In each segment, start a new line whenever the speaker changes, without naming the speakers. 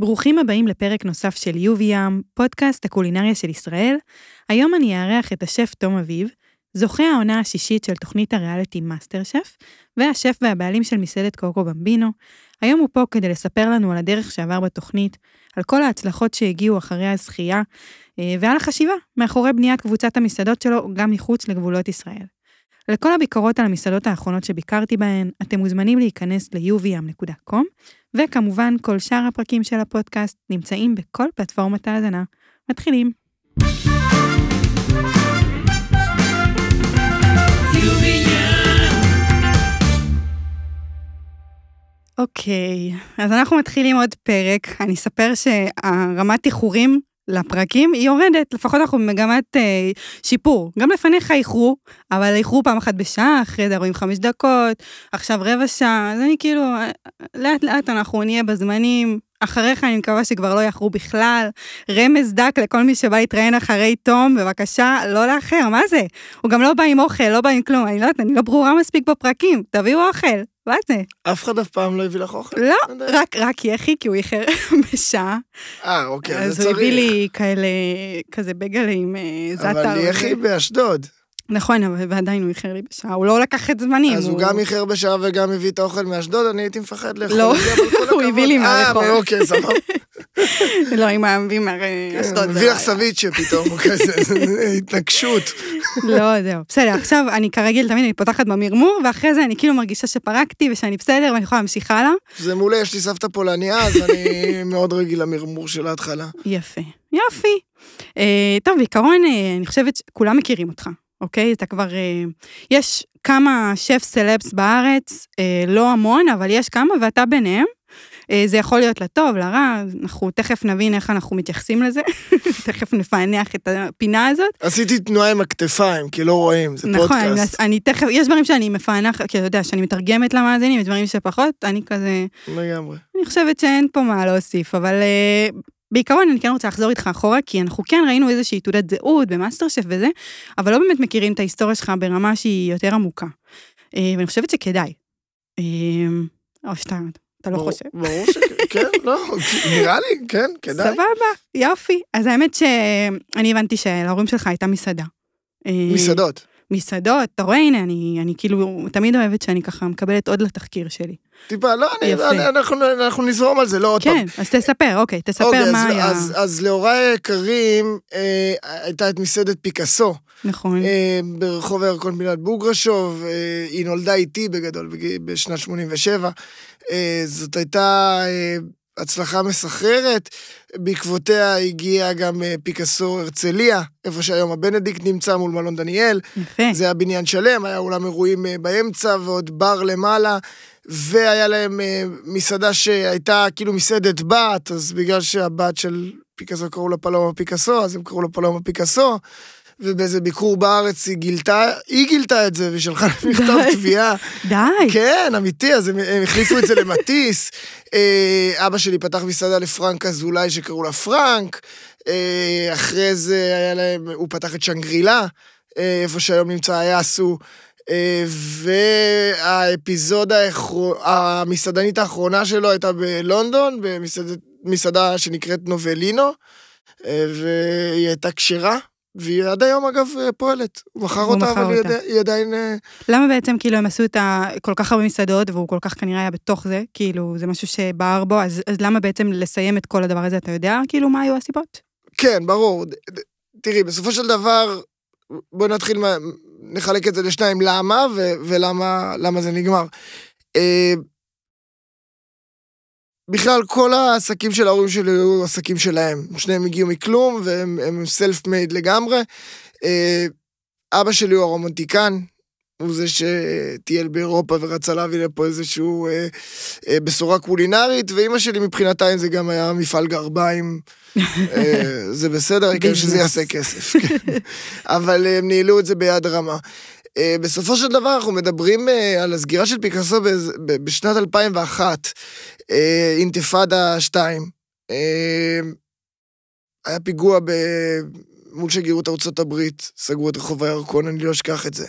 ברוכים הבאים לפרק נוסף של יובי ים, פודקאסט הקולינריה של ישראל. היום אני אארח את השף תום אביב, זוכה העונה השישית של תוכנית הריאליטי מאסטר שף, והשף והבעלים של מסעדת קוקו במבינו. היום הוא פה כדי לספר לנו על הדרך שעבר בתוכנית, על כל ההצלחות שהגיעו אחרי הזכייה, אה, ועל החשיבה מאחורי בניית קבוצת המסעדות שלו גם מחוץ לגבולות ישראל. לכל הביקורות על המסעדות האחרונות שביקרתי בהן, אתם מוזמנים להיכנס ל-uvm.com, וכמובן כל שאר הפרקים של הפודקאסט נמצאים בכל פלטפורמת ההאזנה. מתחילים. אוקיי, אז אנחנו מתחילים עוד פרק. אני אספר שהרמת איחורים לפרקים היא יורדת, לפחות אנחנו במגמת אה, שיפור. גם לפניך איחרו, אבל איחרו פעם אחת בשעה, אחרי זה 45 דקות, עכשיו רבע שעה, אז אני כאילו, לאט לאט אנחנו נהיה בזמנים. אחריך אני מקווה שכבר לא יאחרו בכלל. רמז דק לכל מי שבא להתראיין אחרי תום, בבקשה, לא לאחר, מה זה? הוא גם לא בא עם אוכל, לא בא עם כלום, אני לא יודעת, אני לא ברורה מספיק בפרקים, תביאו אוכל, מה זה?
אף אחד אף פעם לא הביא לך אוכל?
לא, רק, רק יחי, כי הוא איחר בשעה.
אה, אוקיי, אז
אז
זה
הוא
צריך.
הביא לי כאלה, כזה בגלה עם זאטר.
אבל יחי. באשדוד.
נכון, אבל ועדיין הוא איחר לי בשעה, הוא לא לקח את זמנים.
אז הוא גם איחר בשעה וגם הביא את האוכל מאשדוד, אני הייתי מפחד לאכול
לא, הוא. הביא לי מהרחוב.
אה, אוקיי, סבבה.
לא, עם האבים הרי
כן,
אשדוד. זה
מביא
לא
לך
היה.
סביצ'ה פתאום, כזה, התנגשות.
לא, זהו. בסדר, עכשיו אני כרגיל תמיד אני פותחת במרמור, ואחרי זה אני כאילו מרגישה שפרקתי ושאני בסדר ואני יכולה להמשיך הלאה.
זה מעולה, יש לי סבתא פולניה, אז אני מאוד רגיל למרמור של ההתחלה.
יפה, יופי. אה, טוב, בעיקרון, אה, אני חושבת שכולם מכירים אותך, אוקיי? אתה כבר... אה, יש כמה שף סלבס בארץ, אה, לא המון, אבל יש כמה, ואתה ביניהם. אה, זה יכול להיות לטוב, לרע, אנחנו תכף נבין איך אנחנו מתייחסים לזה, תכף נפענח את הפינה הזאת.
עשיתי תנועה עם הכתפיים, כי לא רואים, זה
נכון, אני,
פודקאסט.
אני תכף, יש דברים שאני מפענחת, כי אתה יודע, שאני מתרגמת למאזינים, יש דברים שפחות, אני כזה,
לגמרי.
אני חושבת שאין פה מה להוסיף, אבל בעיקרון אני כן רוצה לחזור איתך אחורה, כי אנחנו כן ראינו איזושהי תעודת זהות במאסטר שף וזה, אבל לא באמת מכירים את ההיסטוריה שלך ברמה שהיא יותר עמוקה. Uh, ואני חושבת שכדאי. Uh, או שאתה, אתה לא
ברור-
חושב.
ברור שכן, לא, נראה לי, כן, כדאי.
סבבה, יופי. אז האמת שאני הבנתי שלהורים שלך הייתה מסעדה. אה,
מסעדות.
מסעדות, אתה רואה, הנה, אני, אני כאילו תמיד אוהבת שאני ככה מקבלת עוד לתחקיר שלי.
טיפה, לא, אני-. אני- אנחנו אנחנו נזרום על זה, לא עוד פעם.
כן, אז תספר, אוקיי, תספר
אוקיי,
מה
אז-
היה.
אז- אז להוריי היקרים אה, הייתה את מסעדת פיקאסו
נכון,
אה, ברחוב הירקון פינת בוגרשוב, אה, היא נולדה איתי בגדול בג- בשנת 87. אה, זאת הייתה אה, הצלחה מסחררת, בעקבותיה הגיעה גם אה, פיקאסו הרצליה, איפה שהיום הבנדיקט נמצא מול מלון דניאל.
יפה.
זה היה בניין שלם, היה אולם אירועים אה, באמצע ועוד בר למעלה, והיה להם אה, מסעדה שהייתה כאילו מסעדת בת, אז בגלל שהבת של פיקאסו קראו לה פלומה פיקאסו, אז הם קראו לה פלומה פיקאסו, ובאיזה ביקור בארץ היא גילתה, היא גילתה את זה ושלחה להם מכתב. תביעה.
די,
כן, אמיתי, אז הם, הם החליפו את זה למטיס. אה, אבא שלי פתח מסעדה לפרנק אזולאי שקראו לה פרנק. אה, אחרי זה היה להם, הוא פתח את שנגרילה, אה, איפה שהיום נמצא היאסו. אה, והאפיזודה, המסעדנית האחרונה שלו הייתה בלונדון, במסעדה שנקראת נובלינו, והיא הייתה כשרה. והיא עד היום אגב אה, פועלת, הוא מכר אותה, אבל היא
אותה.
עדיין- היא עדיין אה,
למה בעצם כאילו הם עשו את ה... כל כך הרבה מסעדות, והוא כל כך כנראה היה בתוך זה, כאילו זה משהו שבער בו, אז, אז למה בעצם לסיים את כל הדבר הזה, אתה יודע כאילו מה היו הסיבות?
כן, ברור. תראי, בסופו של דבר, בואי נתחיל, נחלק את זה לשניים, למה ו- ולמה למה זה נגמר. בכלל, כל העסקים של ההורים שלי היו עסקים שלהם. שניהם הגיעו מכלום, והם הם סלף מייד לגמרי. אה, אבא שלי הוא הרומנטיקן, הוא זה שטייל באירופה ורצה להביא לפה איזשהו אה, אה, בשורה קולינרית, ואימא שלי מבחינתה זה גם היה מפעל גרביים. אה, זה בסדר, העיקר שזה. יעשה כסף. כן. אבל הם ניהלו את זה ביד רמה. אה, בסופו של דבר אנחנו מדברים אה, על הסגירה של פיקאסו בשנת 2001, אה, אינתיפאדה 2. אה, היה פיגוע ב... מול שגרירות ארצות הברית, סגרו את רחוב הירקון, אני לא אשכח את זה.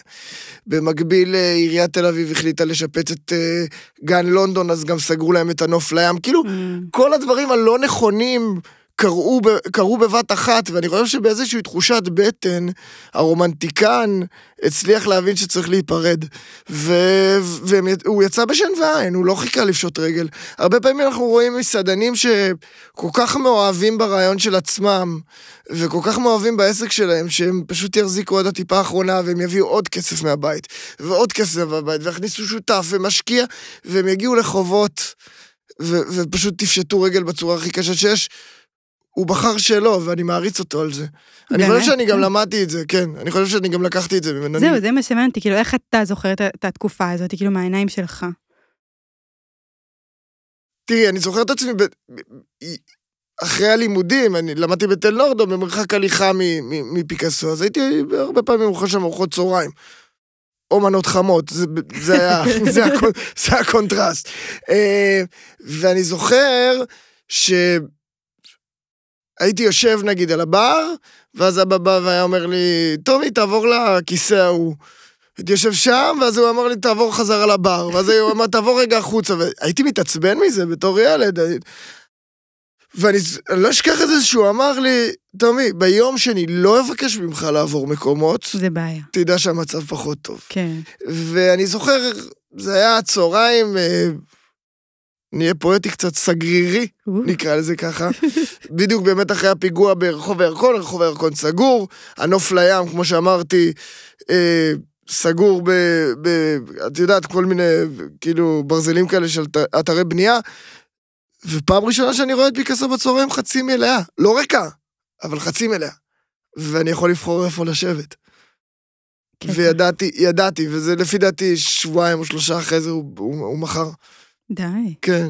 במקביל, עיריית תל אביב החליטה לשפץ את גן לונדון, אז גם סגרו להם את הנוף לים. כאילו,
Mm.
כל הדברים הלא נכונים קרו, קרו בבת אחת, ואני חושב שבאיזושהי תחושת בטן, הרומנטיקן הצליח להבין שצריך להיפרד. והוא יצא בשן ועין, הוא לא חיכה לפשוט רגל. הרבה פעמים אנחנו רואים מסעדנים שכל כך מאוהבים ברעיון של עצמם, וכל כך מאוהבים בעסק שלהם, שהם פשוט יחזיקו עד הטיפה האחרונה, והם יביאו עוד כסף מהבית, ועוד כסף מהבית, ויכניסו שותף ומשקיע, והם יגיעו לחובות, ו- ופשוט תפשטו רגל בצורה הכי קשה שיש. הוא בחר שלא, ואני מעריץ אותו על זה. אני? חושב שאני גם למדתי את זה, כן. אני חושב שאני גם לקחתי את זה ממנו.
זהו,
אני-
זה מה שמעניין אותי, כאילו, איך אתה זוכר את התקופה הזאת, כאילו, מהעיניים שלך?
תראי, אני זוכר את עצמי, אחרי הלימודים, אני למדתי בתל נורדו, במרחק הליכה מפיקאסו, אז הייתי הרבה פעמים אוכל שם ארוחות צהריים. או מנות חמות, זה, זה, היה, זה, הקונ, זה הקונטרסט. אה, ואני זוכר שהייתי יושב נגיד על הבר, ואז אבא בא והיה אומר לי, טומי, תעבור לכיסא ההוא. הייתי יושב שם, ואז הוא אמר לי, תעבור חזרה לבר, ואז הוא אמר, תעבור רגע החוצה, והייתי מתעצבן מזה בתור ילד. ואני אני לא אשכח את זה שהוא אמר לי, טומי, ביום שאני לא אבקש ממך לעבור מקומות,
זה בעיה.
תדע שהמצב פחות טוב.
כן.
ואני זוכר, זה היה צהריים, אה, נהיה פואטי קצת סגרירי, נקרא לזה ככה. בדיוק באמת אחרי הפיגוע ברחוב הירקון, רחוב הירקון סגור, הנוף לים, כמו שאמרתי, אה, סגור ב... ב את יודעת, כל מיני, כאילו, ברזלים כאלה של אתרי בנייה. ופעם ראשונה שאני רואה את פיקאסו בצהריים חצי מלאה, לא ריקה, אבל חצי מלאה. ואני יכול לבחור איפה לשבת. וידעתי, ידעתי, וזה לפי דעתי שבועיים או שלושה אחרי זה הוא, הוא, הוא מכר.
די.
כן.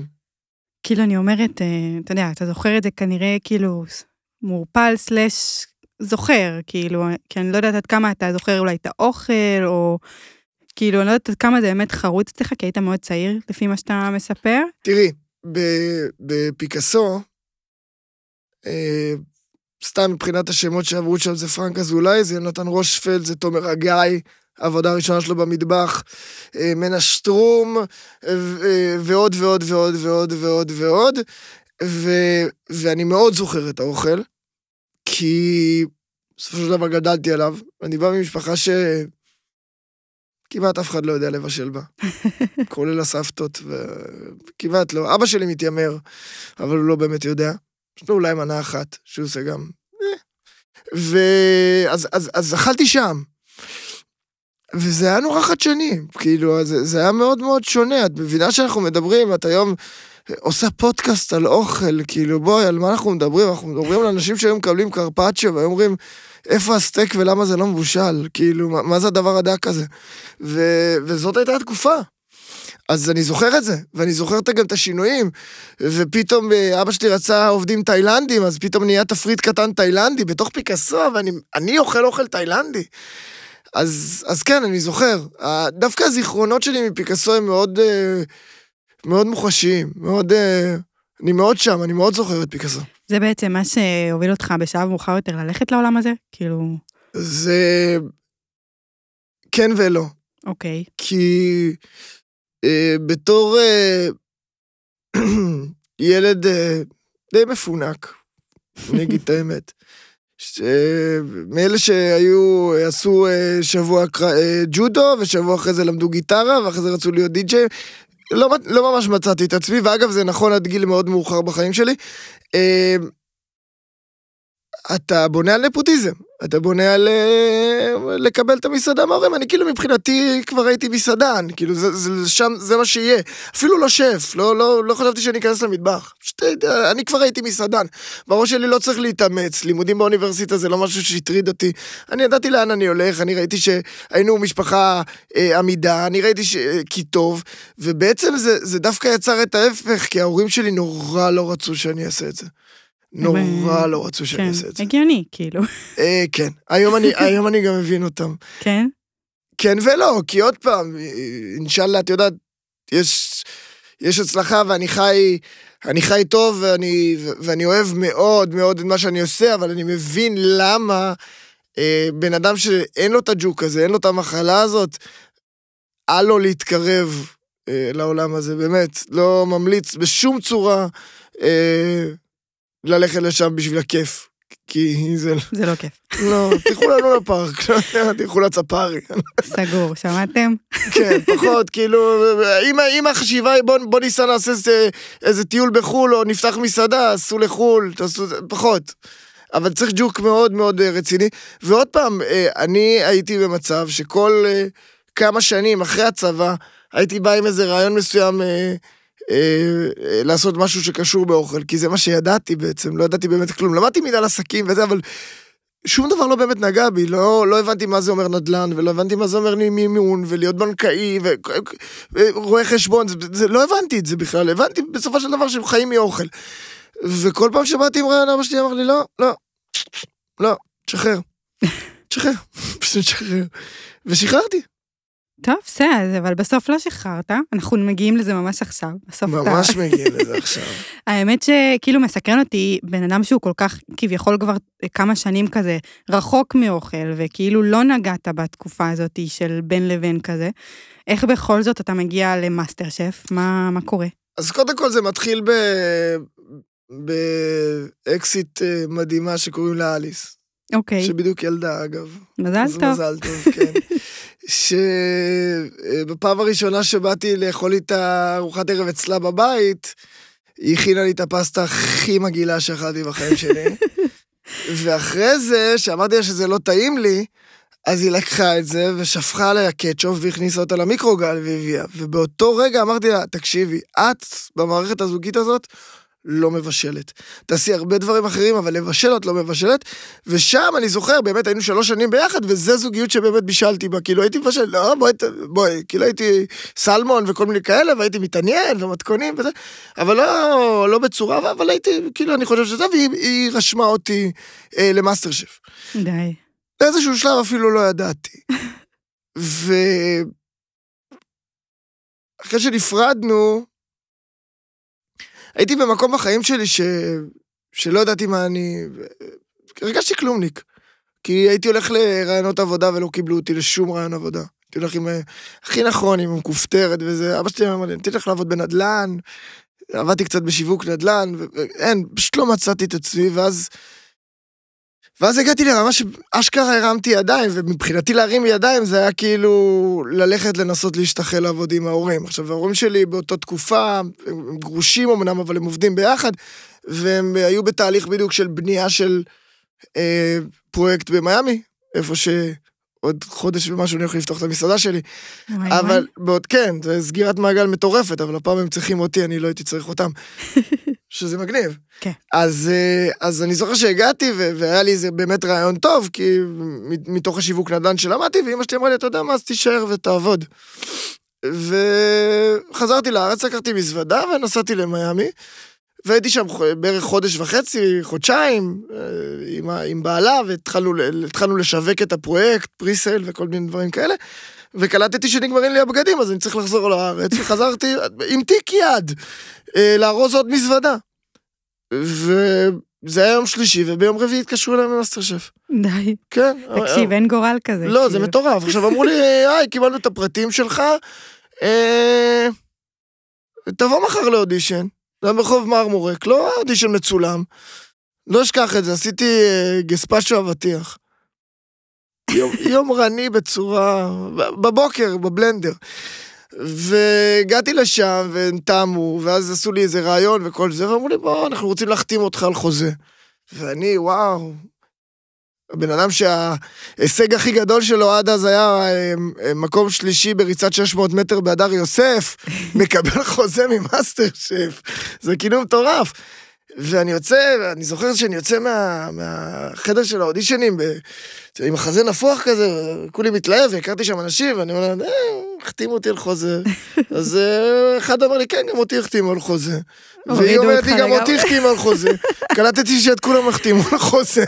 כאילו, אני אומרת, אה, אתה יודע, אתה זוכר את זה כנראה, כאילו, מעורפל סלאש זוכר, כאילו, כי אני לא יודעת עד כמה אתה זוכר אולי את האוכל, או... כאילו, אני לא יודעת עד כמה זה באמת חרוץ אצלך, כי היית מאוד צעיר, לפי מה שאתה מספר.
תראי, בפיקאסו, אה, סתם מבחינת השמות שעברו שם זה פרנק אזולאי, זה יונתן רושפלד, זה תומר אגאי, העבודה הראשונה שלו במטבח, אה, מנה שטרום, אה, ועוד ועוד ועוד ועוד ועוד ועוד, ו- ואני מאוד זוכר את האוכל, כי בסופו של דבר גדלתי עליו, אני בא ממשפחה ש... כמעט אף אחד לא יודע לבשל בה, כולל הסבתות, וכמעט לא. אבא שלי מתיימר, אבל הוא לא באמת יודע. יש לו אולי מנה אחת, שהוא עושה גם... אה. ואז אז, אז אכלתי שם. וזה היה נורא חדשני, כאילו, זה, זה היה מאוד מאוד שונה. את מבינה שאנחנו מדברים, את היום עושה פודקאסט על אוכל, כאילו, בואי, על מה אנחנו מדברים? אנחנו מדברים על אנשים שהיו מקבלים קרפצ'ה, והיו אומרים, איפה הסטייק ולמה זה לא מבושל? כאילו, מה, מה זה הדבר הדק הזה? ו, וזאת הייתה התקופה. אז אני זוכר את זה, ואני זוכר גם את השינויים, ופתאום אה, אבא שלי רצה עובדים תאילנדים, אז פתאום נהיה תפריט קטן תאילנדי בתוך פיקאסו, ואני אני אוכל אוכל תאילנדי. אז, אז כן, אני זוכר. דווקא הזיכרונות שלי מפיקאסו הם מאוד, אה, מאוד מוחשיים, מאוד... אה, אני מאוד שם, אני מאוד זוכר את פיקאסו.
זה בעצם מה שהוביל אותך בשלב מאוחר יותר ללכת לעולם הזה? כאילו,
זה... כן ולא.
אוקיי.
כי אה, בתור אה, ילד אה, די מפונק, אני אגיד את האמת, מאלה שהיו, עשו אה, שבוע אה, ג'ודו, ושבוע אחרי זה למדו גיטרה, ואחרי זה רצו להיות די-ג'יי, לא, לא ממש מצאתי את עצמי, ואגב זה נכון עד גיל מאוד מאוחר בחיים שלי. אה, אתה בונה על נפוטיזם, אתה בונה על אה, לקבל את המסעדה מההורים, אני כאילו מבחינתי כבר הייתי מסעדן, כאילו זה, זה, שם, זה מה שיהיה. אפילו לא שף, לא, לא, לא חשבתי שאני אכנס למטבח. פשוט, הייתי- אני כבר הייתי מסעדן. בראש שלי לא צריך להתאמץ, לימודים באוניברסיטה זה לא משהו שהטריד אותי. אני ידעתי לאן אני הולך, אני ראיתי שהיינו משפחה אה, עמידה, אני ראיתי ש... אה, כי טוב, ובעצם זה, זה דווקא יצר את ההפך, כי ההורים שלי נורא לא רצו שאני אעשה את זה. נורא לא רצו שאני
כן,
אעשה את זה.
הגיוני, כאילו.
אה, כן, היום אני, היום אני גם מבין אותם.
כן?
כן ולא, כי עוד פעם, אינשאללה, את יודעת, יש, יש הצלחה ואני חי, אני חי טוב ואני, ואני אוהב מאוד מאוד את מה שאני עושה, אבל אני מבין למה אה, בן אדם שאין לו את הג'וק הזה, אין לו את המחלה הזאת, אל לו להתקרב אה, לעולם הזה, באמת. לא ממליץ בשום צורה אה, ללכת לשם בשביל הכיף. כי זה...
זה לא כיף.
לא, תלכו לנו לפארק, לא יודע, תלכו לצפארי.
סגור, שמעתם?
כן, פחות, כאילו, אם, אם החשיבה היא בוא, ניסע נעשה איזה, טיול בחו"ל, או נפתח מסעדה, עשו לחו"ל, תעשו, פחות. אבל צריך ג'וק מאוד מאוד אה, רציני. ועוד פעם, אה, אני הייתי במצב שכל אה, כמה שנים אחרי הצבא, הייתי בא עם איזה רעיון מסוים לעשות משהו שקשור באוכל, כי זה מה שידעתי בעצם, לא ידעתי באמת כלום. למדתי מנהל עסקים וזה, אבל שום דבר לא באמת נגע בי, לא, לא הבנתי מה זה אומר נדל"ן, ולא הבנתי מה זה אומר מימון, ולהיות בנקאי, ורואה חשבון, זה, זה, לא הבנתי את זה בכלל, הבנתי בסופו של דבר שהם חיים מאוכל. וכל פעם שבאתי עם רעיון, אבא שלי אמר לי, לא, לא, לא, תשחרר. תשחרר, פשוט תשחרר. ושחררתי.
טוב, בסדר, אבל בסוף לא שחררת, אנחנו מגיעים לזה ממש עכשיו. בסוף
ממש אתה... מגיעים לזה עכשיו.
האמת שכאילו מסקרן אותי בן אדם שהוא כל כך, כביכול כבר כמה שנים כזה, רחוק מאוכל, וכאילו לא נגעת בתקופה הזאת של בין לבין כזה. איך בכל זאת אתה מגיע למאסטר שף? מה, מה קורה?
אז קודם כל זה מתחיל ב... באקסיט אה, מדהימה שקוראים לה אליס.
אוקיי.
שבדיוק ילדה, אגב.
מזל טוב.
מזל טוב, כן. שבפעם הראשונה שבאתי לאכול איתה ארוחת ערב אצלה בבית, היא הכינה לי את הפסטה הכי מגעילה שאכלתי בחיים שלי. ואחרי זה, שאמרתי לה שזה לא טעים לי, אז היא לקחה את זה ושפכה עליה קטשופ והכניסה אותה למיקרוגל והביאה. ובאותו רגע אמרתי לה, תקשיבי, את במערכת הזוגית הזאת לא מבשלת. תעשי הרבה דברים אחרים, אבל לבשל את לא מבשלת. ושם אני זוכר, באמת היינו שלוש שנים ביחד, וזה זוגיות שבאמת בישלתי בה. כאילו הייתי מבשל, לא, בואי, בואי, כאילו הייתי סלמון וכל מיני כאלה, והייתי מתעניין ומתכונים וזה, אבל לא, לא בצורה, אבל הייתי, כאילו, אני חושב שזה, והיא רשמה אותי אה, למאסטר שף.
די.
באיזשהו שלב אפילו לא ידעתי. ו... אחרי שנפרדנו, הייתי במקום בחיים שלי ש... שלא ידעתי מה אני... הרגשתי כלומניק. כי הייתי הולך לרעיונות עבודה ולא קיבלו אותי לשום רעיון עבודה. הייתי הולך עם הכי נכון, עם מכופתרת וזה. אבא שלי אמר לי, אני לך לעבוד בנדל"ן. עבדתי קצת בשיווק נדל"ן, ואין, פשוט לא מצאתי את עצמי, ואז ואז הגעתי לרמה שאשכרה הרמתי ידיים, ומבחינתי להרים ידיים זה היה כאילו ללכת לנסות להשתחל לעבוד עם ההורים. עכשיו, ההורים שלי באותה תקופה, הם גרושים אמנם, אבל הם עובדים ביחד, והם היו בתהליך בדיוק של בנייה של אה, פרויקט במיאמי, איפה ש... עוד חודש ומשהו אני הולך לפתוח את המסעדה שלי. וואי אבל וואי. בעוד כן, זה סגירת מעגל מטורפת, אבל הפעם הם צריכים אותי, אני לא הייתי צריך אותם. שזה מגניב.
כן.
אז, אה, אז אני זוכר שהגעתי, והיה לי איזה באמת רעיון טוב, כי מתוך השיווק נדל"ן שלמדתי, ואמא שלי אמרה לי, אתה יודע מה, אז תישאר ותעבוד. וחזרתי לארץ, לקחתי מזוודה ונסעתי למיאמי. והייתי שם בערך חודש וחצי, חודשיים, אה, עם, עם בעלה, והתחלנו לשווק את הפרויקט, presale וכל מיני דברים כאלה. וקלטתי שנגמרים לי הבגדים, אז אני צריך לחזור לארץ, וחזרתי עם תיק יד, אה, לארוז עוד מזוודה. וזה היה יום שלישי, וביום רביעי התקשרו אליי ממאסטר שף.
די.
כן.
תקשיב, אין גורל כזה.
לא, זה כאילו. מטורף. עכשיו אמרו לי, היי, קיבלנו את הפרטים שלך, אה, תבוא מחר לאודישן. זה היה ברחוב מרמורק, לא אודישן מצולם. לא אשכח את זה, עשיתי אה, גספצ'ו אבטיח. יום, יומרני בצורה... בבוקר, בבלנדר. והגעתי לשם, והם תמו, ואז עשו לי איזה רעיון וכל זה, ואמרו לי, בוא, אנחנו רוצים להחתים אותך על חוזה. ואני, וואו, הבן אדם שההישג הכי גדול שלו עד אז היה אה, אה, מקום שלישי בריצת 600 מטר בהדר יוסף, מקבל חוזה ממאסטר שף. זה כאילו מטורף. ואני יוצא, אני זוכר שאני יוצא מה, מהחדר של האודישנים, ב, עם החזה נפוח כזה, כולי מתלהב, והכרתי שם אנשים, ואני אומר להם, אה, החתימו אותי על חוזה. אז אחד אמר לי, כן, גם אותי החתימו על חוזה. והיא אומרת לי, גם אותי החתימו על חוזה. קלטתי שאת כולם החתימו על חוזה.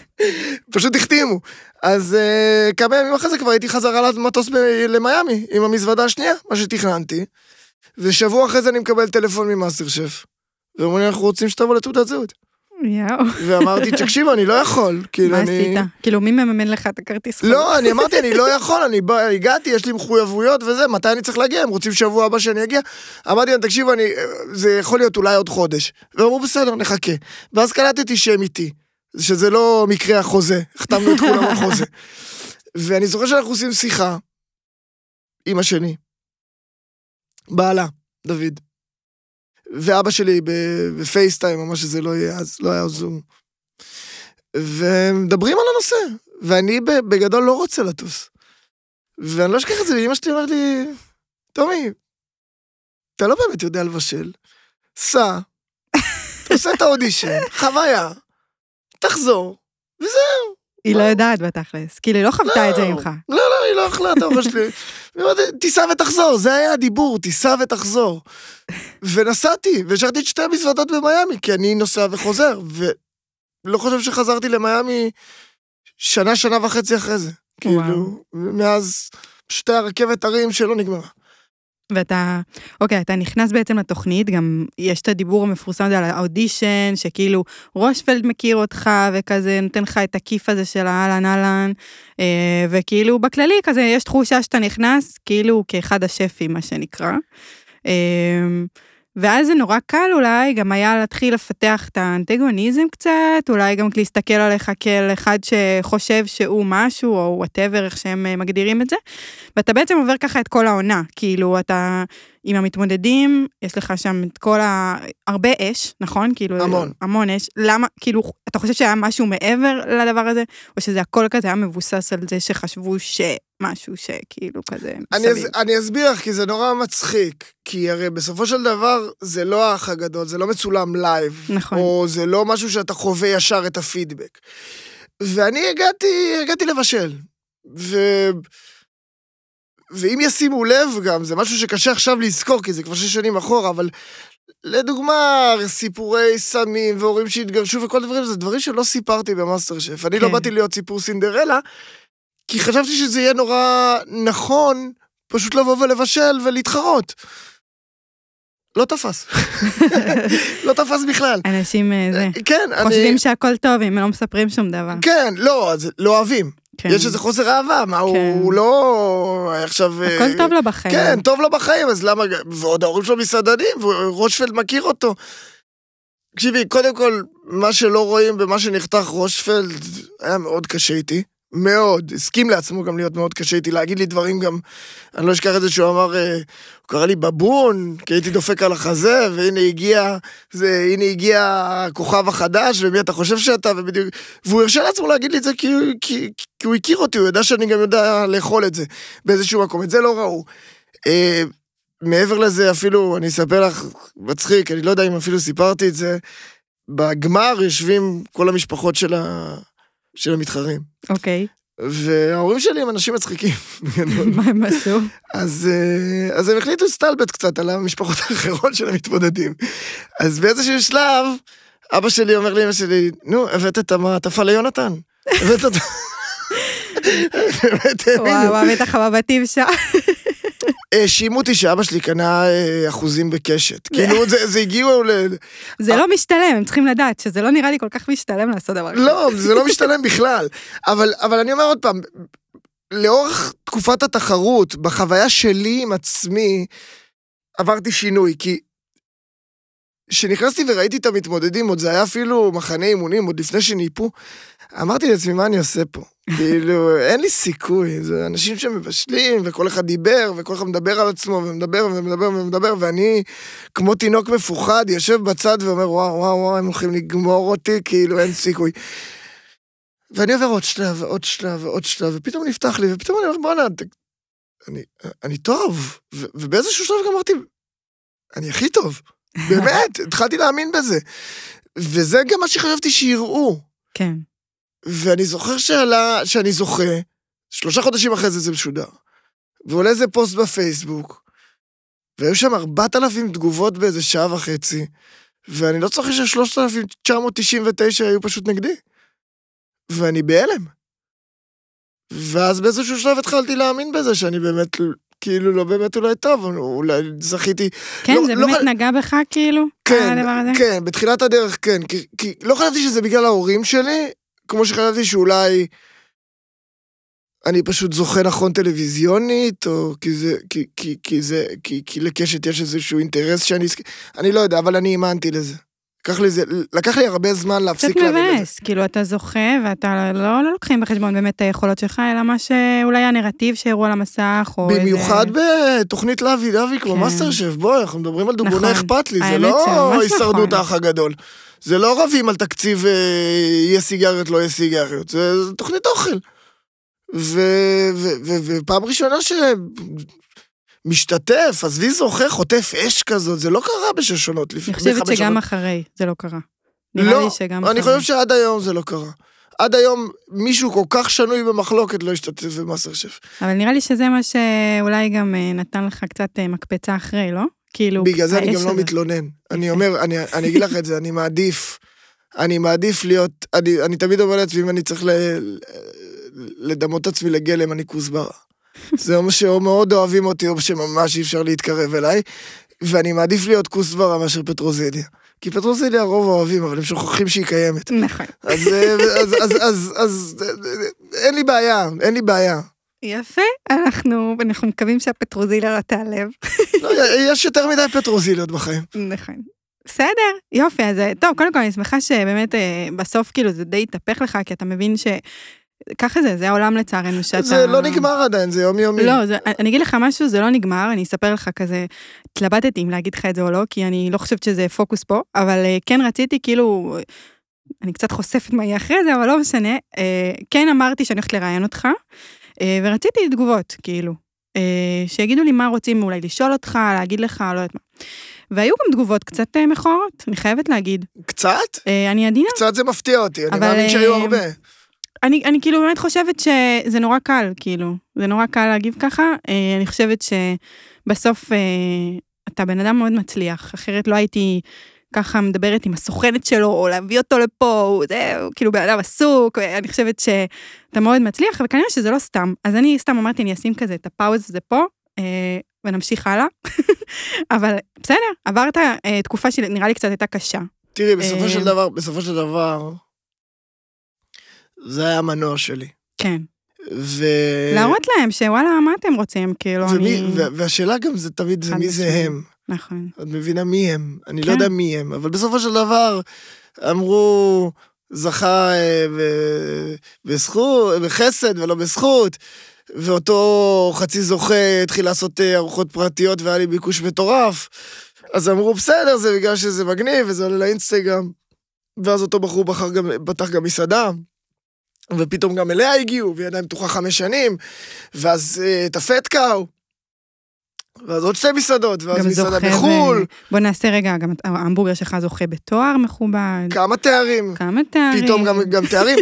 פשוט החתימו. אז uh, כמה ימים אחרי זה כבר הייתי חזרה למטוס למיאמי, עם המזוודה השנייה, מה שתכננתי. ושבוע אחרי זה אני מקבל טלפון ממאסטר שף. ואומרים לי, אנחנו רוצים שתבוא לתעודת זהות.
יואו.
ואמרתי, תקשיבו, אני לא יכול. כאילו,
מה
אני...
עשית? כאילו, מי מממן לך את הכרטיס?
לא, אני אמרתי, אני לא יכול, אני בא, הגעתי, יש לי מחויבויות וזה, מתי אני צריך להגיע? הם רוצים שבוע הבא שאני אגיע? אמרתי להם, תקשיבו, אני, זה יכול להיות אולי עוד חודש. ואמרו, בסדר, נחכה. ואז קלטתי שהם איתי, שזה לא מקרה החוזה, החתמנו את כולם על חוזה. ואני זוכר שאנחנו עושים שיחה עם השני, בעלה, דוד. ואבא שלי בפייסטיים, או מה שזה לא יהיה, אז לא היה זום. ומדברים על הנושא, ואני בגדול לא רוצה לטוס. ואני לא אשכח את זה, ואמא שלי אומרת לי, טומי, אתה לא באמת יודע לבשל, סע, תעשה את האודישן, חוויה, תחזור, וזהו.
היא לא יודעת בתכלס. כאילו, היא לא חוותה את זה ממך.
לא, לא, היא לא אכלה את האוכל שלי. היא אומרת, תיסע ותחזור, זה היה הדיבור, תיסע ותחזור. ונסעתי, והשארתי את שתי המזוודות במיאמי, כי אני נוסע וחוזר, ולא חושב שחזרתי למיאמי שנה, שנה וחצי אחרי זה. כאילו, מאז פשוט היה רכבת הרים שלא נגמרה.
ואתה, אוקיי, אתה נכנס בעצם לתוכנית, גם יש את הדיבור המפורסם הזה על האודישן, שכאילו רושפלד מכיר אותך, וכזה נותן לך את הכיף הזה של האהלן אהלן, אה, וכאילו בכללי כזה יש תחושה שאתה נכנס כאילו כאחד השפים, מה שנקרא. אה, ואז זה נורא קל אולי, גם היה להתחיל לפתח את האנטגוניזם קצת, אולי גם להסתכל עליך כאל אחד שחושב שהוא משהו, או whatever, איך שהם אה, מגדירים את זה. ואתה בעצם עובר ככה את כל העונה, כאילו אתה עם המתמודדים, יש לך שם את כל ה... הרבה אש, נכון? כאילו,
המון.
המון אש. למה, כאילו, אתה חושב שהיה משהו מעבר לדבר הזה, או שזה הכל כזה היה מבוסס על זה שחשבו שמשהו שכאילו כזה
אני,
מסביב?
אס, אני אסביר לך, כי זה נורא מצחיק. כי הרי בסופו של דבר, זה לא האח הגדול, זה לא מצולם live.
נכון.
או זה לא משהו שאתה חווה ישר את הפידבק. ואני הגעתי, הגעתי לבשל. ו... ואם ישימו לב גם, זה משהו שקשה עכשיו לזכור, כי זה כבר שש שנים אחורה, אבל לדוגמה, סיפורי סמים והורים שהתגרשו וכל הדברים, זה דברים שלא סיפרתי במאסטר שף. אני לא
כן.
באתי להיות סיפור סינדרלה, כי חשבתי שזה יהיה נורא נכון פשוט לבוא ולבשל ולהתחרות. לא תפס. לא תפס בכלל.
אנשים אה, זה,
כן, אני...
חושבים שהכל טוב אם הם לא מספרים שום דבר.
כן, לא, אז לא אוהבים.
כן.
יש איזה חוסר אהבה, מה,
כן.
הוא לא... עכשיו... אה,
הכל טוב לו בחיים.
כן, טוב לו בחיים, אז למה... ועוד ההורים שלו מסעדנים, ורושפלד מכיר אותו. תקשיבי, קודם כל, מה שלא רואים במה שנחתך רושפלד היה מאוד קשה איתי. מאוד, הסכים לעצמו גם להיות מאוד קשה איתי, להגיד לי דברים גם, אני לא אשכח את זה שהוא אמר, אה, הוא קרא לי בבון, כי הייתי דופק על החזה, והנה הגיע, זה, הנה הגיע הכוכב החדש, ומי אתה חושב שאתה, ובדיוק, והוא הרשה לעצמו להגיד לי את זה כי, כי, כי הוא הכיר אותי, הוא ידע שאני גם יודע לאכול את זה באיזשהו מקום, את זה לא ראו. אה, מעבר לזה, אפילו, אני אספר לך, מצחיק, אני לא יודע אם אפילו סיפרתי את זה, בגמר יושבים כל המשפחות של, ה... של המתחרים.
אוקיי,
וההורים שלי הם אנשים מצחיקים.
מה הם עשו?
אז, אה, אז הם החליטו להסתלבט קצת על המשפחות האחרות של המתמודדים. אז באיזשהו שלב, אבא שלי אומר לאמא שלי, נו, הבאת את המעטפה ליונתן? הבאת אותה... באמת
וואו,
האמינו.
המתח המבטים שם.
האשימו אותי שאבא שלי קנה אה, אחוזים בקשת. כאילו, זה זה הגיעו ל...
זה לא משתלם, הם צריכים לדעת שזה לא נראה לי כל כך משתלם לעשות דבר כזה.
לא, זה לא משתלם בכלל. אבל, אבל אני אומר עוד פעם, לאורך תקופת התחרות, בחוויה שלי עם עצמי, עברתי שינוי, כי כשנכנסתי וראיתי את המתמודדים, עוד זה היה אפילו מחנה אימונים, עוד לפני שניפו, אמרתי לעצמי, מה אני עושה פה? כאילו, אין לי סיכוי, זה אנשים שמבשלים, וכל אחד דיבר, וכל אחד מדבר על עצמו, ומדבר ומדבר ומדבר, ואני, כמו תינוק מפוחד, יושב בצד ואומר, וואו, וואו, וואו, הם הולכים לגמור אותי, כאילו, אין סיכוי. ואני עובר עוד שלב, ועוד שלב, ועוד שלב, ופתאום נפתח לי, ופתאום אני אומר, בואנה, אני, אני טוב. ו- ובאיזשהו שלב גם אמרתי, אני הכי טוב. באמת, התחלתי להאמין בזה. וזה גם מה שחשבתי שיראו.
כן.
ואני זוכר שעלה, שאני זוכה, שלושה חודשים אחרי זה זה משודר. ועולה איזה פוסט בפייסבוק, והיו שם 4,000 תגובות באיזה שעה וחצי, ואני לא צוחק ש-3,999 היו פשוט נגדי. ואני בהלם. ואז באיזשהו שלב התחלתי להאמין בזה, שאני באמת כאילו לא באמת אולי טוב, אולי זכיתי.
כן,
לא-
זה
לא
באמת
ח-
נגע בך כאילו?
כן,
הדבר הזה?
כן, בתחילת הדרך כן, כי, כי לא חשבתי שזה בגלל ההורים שלי, כמו שחשבתי שאולי אני פשוט זוכה נכון טלוויזיונית, או כי זה, כי, כי, כי זה, כי, כי לקשת יש איזשהו אינטרס שאני, אני לא יודע, אבל אני האמנתי לזה. לקח לי, זה, לקח לי הרבה זמן
קצת
להפסיק להאמין לזה.
מבאס, כאילו אתה זוכה ואתה לא, לא לוקחים בחשבון באמת את היכולות שלך, אלא מה שאולי הנרטיב שהראו על המסך, או איזה...
במיוחד בתוכנית lovey dovey כמו
כן.
מאסטר שף, בואי, אנחנו מדברים על דוגמוני
נכון.
אכפת לי, זה לא
שממש
הישרדות
נכון.
האח הגדול. זה לא רבים על תקציב אה, יהיה סיגריות, לא יהיה סיגריות, זה זה תוכנית אוכל. ו- ו- ו- ופעם ראשונה שמשתתף, עזבי זוכה, חוטף אש כזאת, זה לא קרה בשש עונות לפני
אני חושבת שגם
עונות.
אחרי זה לא קרה.
לא, אני. חושב שעד היום זה לא קרה. עד היום מישהו כל כך שנוי במחלוקת לא השתתף במאסטר שף.
אבל נראה לי שזה מה שאולי גם אה, נתן לך קצת אה, מקפצה אחרי, לא? כאילו,
בגלל זה אני גם לא. מתלונן. אני אומר, אני, אני אגיד לך את זה, אני מעדיף, אני מעדיף להיות, אני, אני תמיד אומר לעצמי, אם אני צריך ל, לדמות את עצמי לגלם, אני כוסברה. זה אומר שמאוד אוהבים אותי, או שממש אי אפשר להתקרב אליי, ואני מעדיף להיות כוסברה מאשר פטרוזיליה. כי פטרוזיליה הרוב אוהבים, אבל הם שוכחים שהיא קיימת.
נכון.
אז, אה, אז, אז, אז, אז, אה, אין לי בעיה, אין לי בעיה.
יפה, אנחנו, אנחנו מקווים שהפטרוזיליה לא תיעלב.
לא, יש יותר מדי פטרוזיליות בחיים.
נכון. בסדר, יופי, אז אה, טוב, קודם כל אני שמחה שבאמת אה, בסוף כאילו זה די התהפך לך, כי אתה מבין ש... ככה זה, זה העולם לצערנו, שאתה...
זה לא נגמר עדיין, זה יומיומי.
לא, זה, אני אגיד לך משהו, זה לא נגמר, אני אספר לך כזה, התלבטתי אם להגיד לך את זה או לא, כי אני לא חושבת שזה פוקוס פה, אבל אה, כן רציתי כאילו, אני קצת חושפת מה יהיה אחרי זה, אבל לא משנה, כן אמרתי שאני הולכת לראיין אותך, ורציתי תגובות, כאילו, אה, שיגידו לי מה רוצים אולי לשאול אותך, להגיד לך, לא יודעת מה. והיו גם תגובות קצת אה, מכוערות, אני חייבת להגיד.
קצת?
אה, אני עדינה,
קצת זה מפתיע אותי, אני מאמין שהיו
אה,
הרבה.
אני, אני כאילו באמת חושבת שזה נורא קל, כאילו, זה נורא קל להגיב ככה. אה, אני חושבת שבסוף אה, אתה בן אדם מאוד מצליח, אחרת לא הייתי ככה מדברת עם הסוכנת שלו, או להביא אותו לפה, הוא, זה, הוא כאילו בן אדם עסוק, אני חושבת שאתה מאוד מצליח, וכנראה שזה לא סתם. אז אני סתם אמרתי, אני אשים כזה את הפאוז הזה פה, אה, ונמשיך הלאה. אבל בסדר, עברת אה, תקופה שנראה לי קצת הייתה קשה.
תראי, בסופו של
אה,
דבר, בסופו של דבר, זה היה המנוע שלי.
כן.
ו...
להראות להם שוואלה, מה אתם רוצים? כאילו,
ומי,
אני...
והשאלה גם זה תמיד זה מי זה. הם.
נכון.
את מבינה מי הם. אני לא
כן.
יודע מי הם, אבל בסופו של דבר אמרו, זכה אה, ב- בזכות, בחסד ולא בזכות, ואותו חצי זוכה התחיל לעשות אה, ארוחות פרטיות והיה לי ביקוש מטורף. אז אמרו, בסדר, זה בגלל שזה מגניב וזה עולה לאינסטגרם. ואז אותו בחור בחר גם, פתח גם מסעדה. ופתאום גם אליה הגיעו, והיא עדיין פתוחה חמש שנים, ואז אה, את הפטקאו, ואז עוד שתי מסעדות, ואז מסעדה בחו"ל,
ב... בוא נעשה רגע, גם ההמבורגר שלך זוכה בתואר מכובד.
כמה תארים,
כמה תארים.
פתאום גם, גם תארים.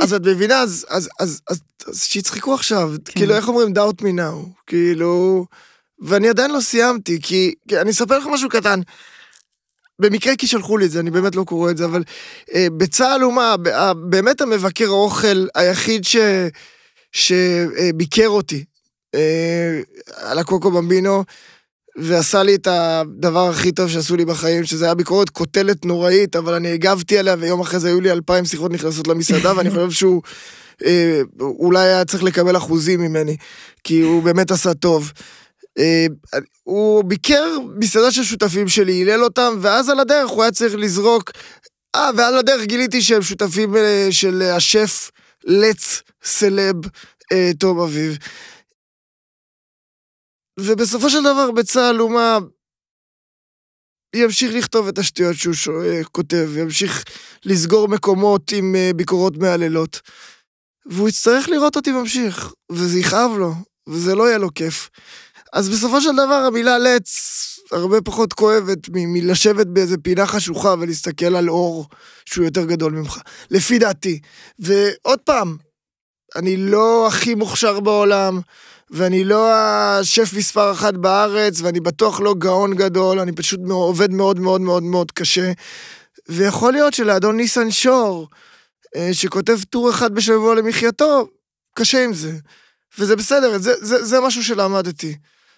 אז את מבינה, אז, אז, אז, אז, אז שיצחקו עכשיו,
כן.
כאילו, איך אומרים, doubt me now, כאילו, ואני עדיין לא סיימתי, כי, כי אני אספר לך משהו קטן. במקרה כי שלחו לי את זה, אני באמת לא קורא את זה, אבל אה, בצה"ל אומה, באמת המבקר האוכל היחיד ש, שביקר אותי, אה, על הקוקו במבינו, ועשה לי את הדבר הכי טוב שעשו לי בחיים, שזה היה ביקורת קוטלת נוראית, אבל אני הגבתי עליה, ויום אחרי זה היו לי אלפיים שיחות נכנסות למסעדה, ואני חושב שהוא אה, אולי היה צריך לקבל אחוזים ממני, כי הוא באמת עשה טוב. אה, הוא ביקר מסעדה של שותפים שלי, הילל אותם, ואז על הדרך הוא היה צריך לזרוק... אה, ועל הדרך גיליתי שהם שותפים אה, של אה, השף לץ סלב אה, תום אביב. ובסופו של דבר בצה"ל אומה ימשיך לכתוב את השטויות שהוא שו- אה, כותב, ימשיך לסגור מקומות עם אה, ביקורות מהללות. והוא יצטרך לראות אותי ממשיך, וזה יכאב לו, וזה לא יהיה לו כיף. אז בסופו של דבר המילה לץ הרבה פחות כואבת מ- מלשבת באיזה פינה חשוכה ולהסתכל על אור שהוא יותר גדול ממך, לפי דעתי. ועוד פעם, אני לא הכי מוכשר בעולם, ואני לא השף מספר אחת בארץ, ואני בטוח לא גאון גדול, אני פשוט עובד מאוד מאוד מאוד מאוד קשה. ויכול להיות שלאדון ניסן שור, אה, שכותב טור אחד בשבוע למחייתו, קשה עם זה. וזה בסדר, זה, זה, זה משהו שלמדתי.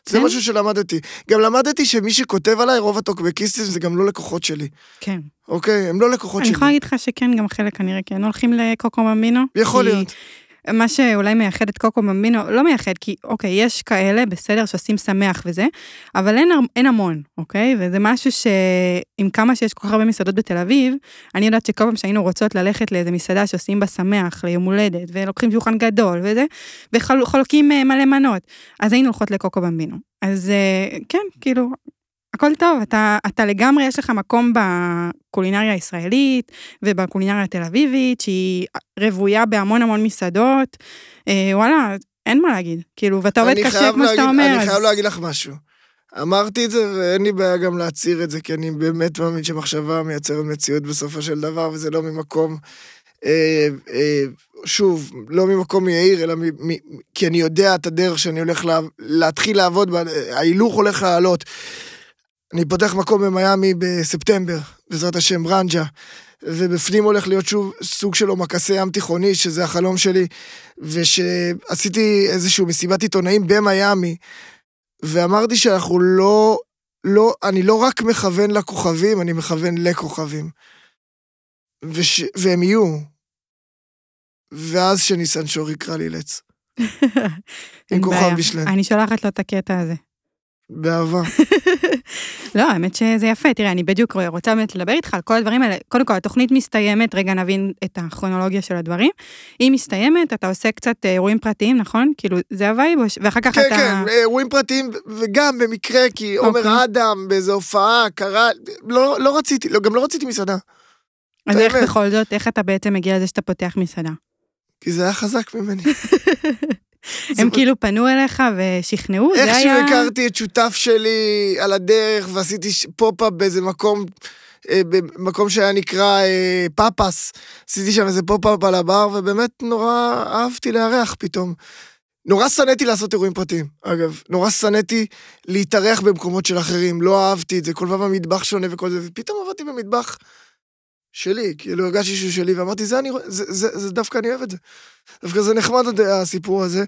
זה
כן?
משהו שלמדתי. גם למדתי שמי שכותב עליי, רוב הטוקבקיסטים זה גם לא לקוחות שלי.
כן.
אוקיי? הם לא לקוחות
אני
שלי.
יכולה להגיד לך שכן, גם חלק כנראה כן הולכים לקוקו במינו.
יכול
כי
להיות.
מה שאולי מייחד את קוקו במינו, לא מייחד, כי אוקיי, יש כאלה, בסדר, שעושים שמח וזה, אבל אין, אין המון, אוקיי? וזה משהו שעם כמה שיש כל כך הרבה מסעדות בתל אביב, אני יודעת שכל פעם שהיינו רוצות ללכת לאיזה מסעדה שעושים בה שמח, ליום הולדת, ולוקחים שולחן גדול וזה, וחולקים אה, מלא מנות, אז היינו הולכות לקוקו במבינו. אז אה, כן, כאילו, הכל טוב, אתה, אתה לגמרי, יש לך מקום בקולינריה הישראלית ובקולינריה התל אביבית, שהיא רוויה בהמון המון מסעדות. אה, וואלה, אין מה להגיד. כאילו, ואתה עובד קשה, כמו שאתה
להגיד-
אומר.
אני
אז-
חייב להגיד לך משהו. אמרתי את זה, ואין לי בעיה גם להצהיר את זה, כי אני באמת מאמין שמחשבה מייצרת מציאות בסופו של דבר, וזה לא ממקום... אה, אה, שוב, לא ממקום יאיר, אלא מ, מ, כי אני יודע את הדרך שאני הולך לה, להתחיל לעבוד ההילוך הולך לעלות. אני פותח מקום במיאמי בספטמבר, בעזרת השם רנג'ה, ובפנים הולך להיות שוב סוג של עומקסי ים תיכוני, שזה החלום שלי, ושעשיתי איזושהי מסיבת עיתונאים במיאמי, ואמרתי שאנחנו לא, לא, אני לא רק מכוון לכוכבים, אני מכוון לכוכבים. וש, והם יהיו. ואז שניסן שור יקרא לי לץ. עם כוכב
בעיה.
משלם.
אני שולחת לו את הקטע הזה.
באהבה.
לא, האמת שזה יפה. תראה, אני בדיוק רוצה באמת לדבר איתך על כל הדברים האלה. קודם כל, התוכנית מסתיימת, רגע נבין את הכרונולוגיה של הדברים. היא מסתיימת, אתה עושה קצת אה, אירועים פרטיים, נכון? כאילו, זה ה vibe, ואחר כך
כן,
אתה...
כן, אירועים פרטיים, וגם במקרה, כי עומר
אוקיי.
אדם באיזו הופעה קרה, לא, לא רציתי, לא, גם לא רציתי מסעדה,
אז איך. בכל זאת, איך אתה בעצם מגיע לזה שאתה פותח מסעדה?
כי זה היה חזק ממני.
הם כאילו פנו אליך ושכנעו, זה
איכשהו
היה...
הכרתי את שותף שלי על הדרך, ועשיתי פופ-אפ באיזה מקום, אה, במקום שהיה נקרא אה, פאפס. עשיתי שם איזה פופ-אפ על הבר, ובאמת נורא אהבתי לארח פתאום. נורא שנאתי לעשות אירועים פרטיים, אגב. נורא שנאתי להתארח במקומות של אחרים, לא אהבתי את זה, כל פעם המטבח שונה וכל זה, ופתאום עבדתי במטבח שלי, כאילו הרגשתי שהוא שלי, ואמרתי, זה, אני, זה, זה, זה דווקא אני אוהב את זה. דווקא זה נחמד הסיפור הזה.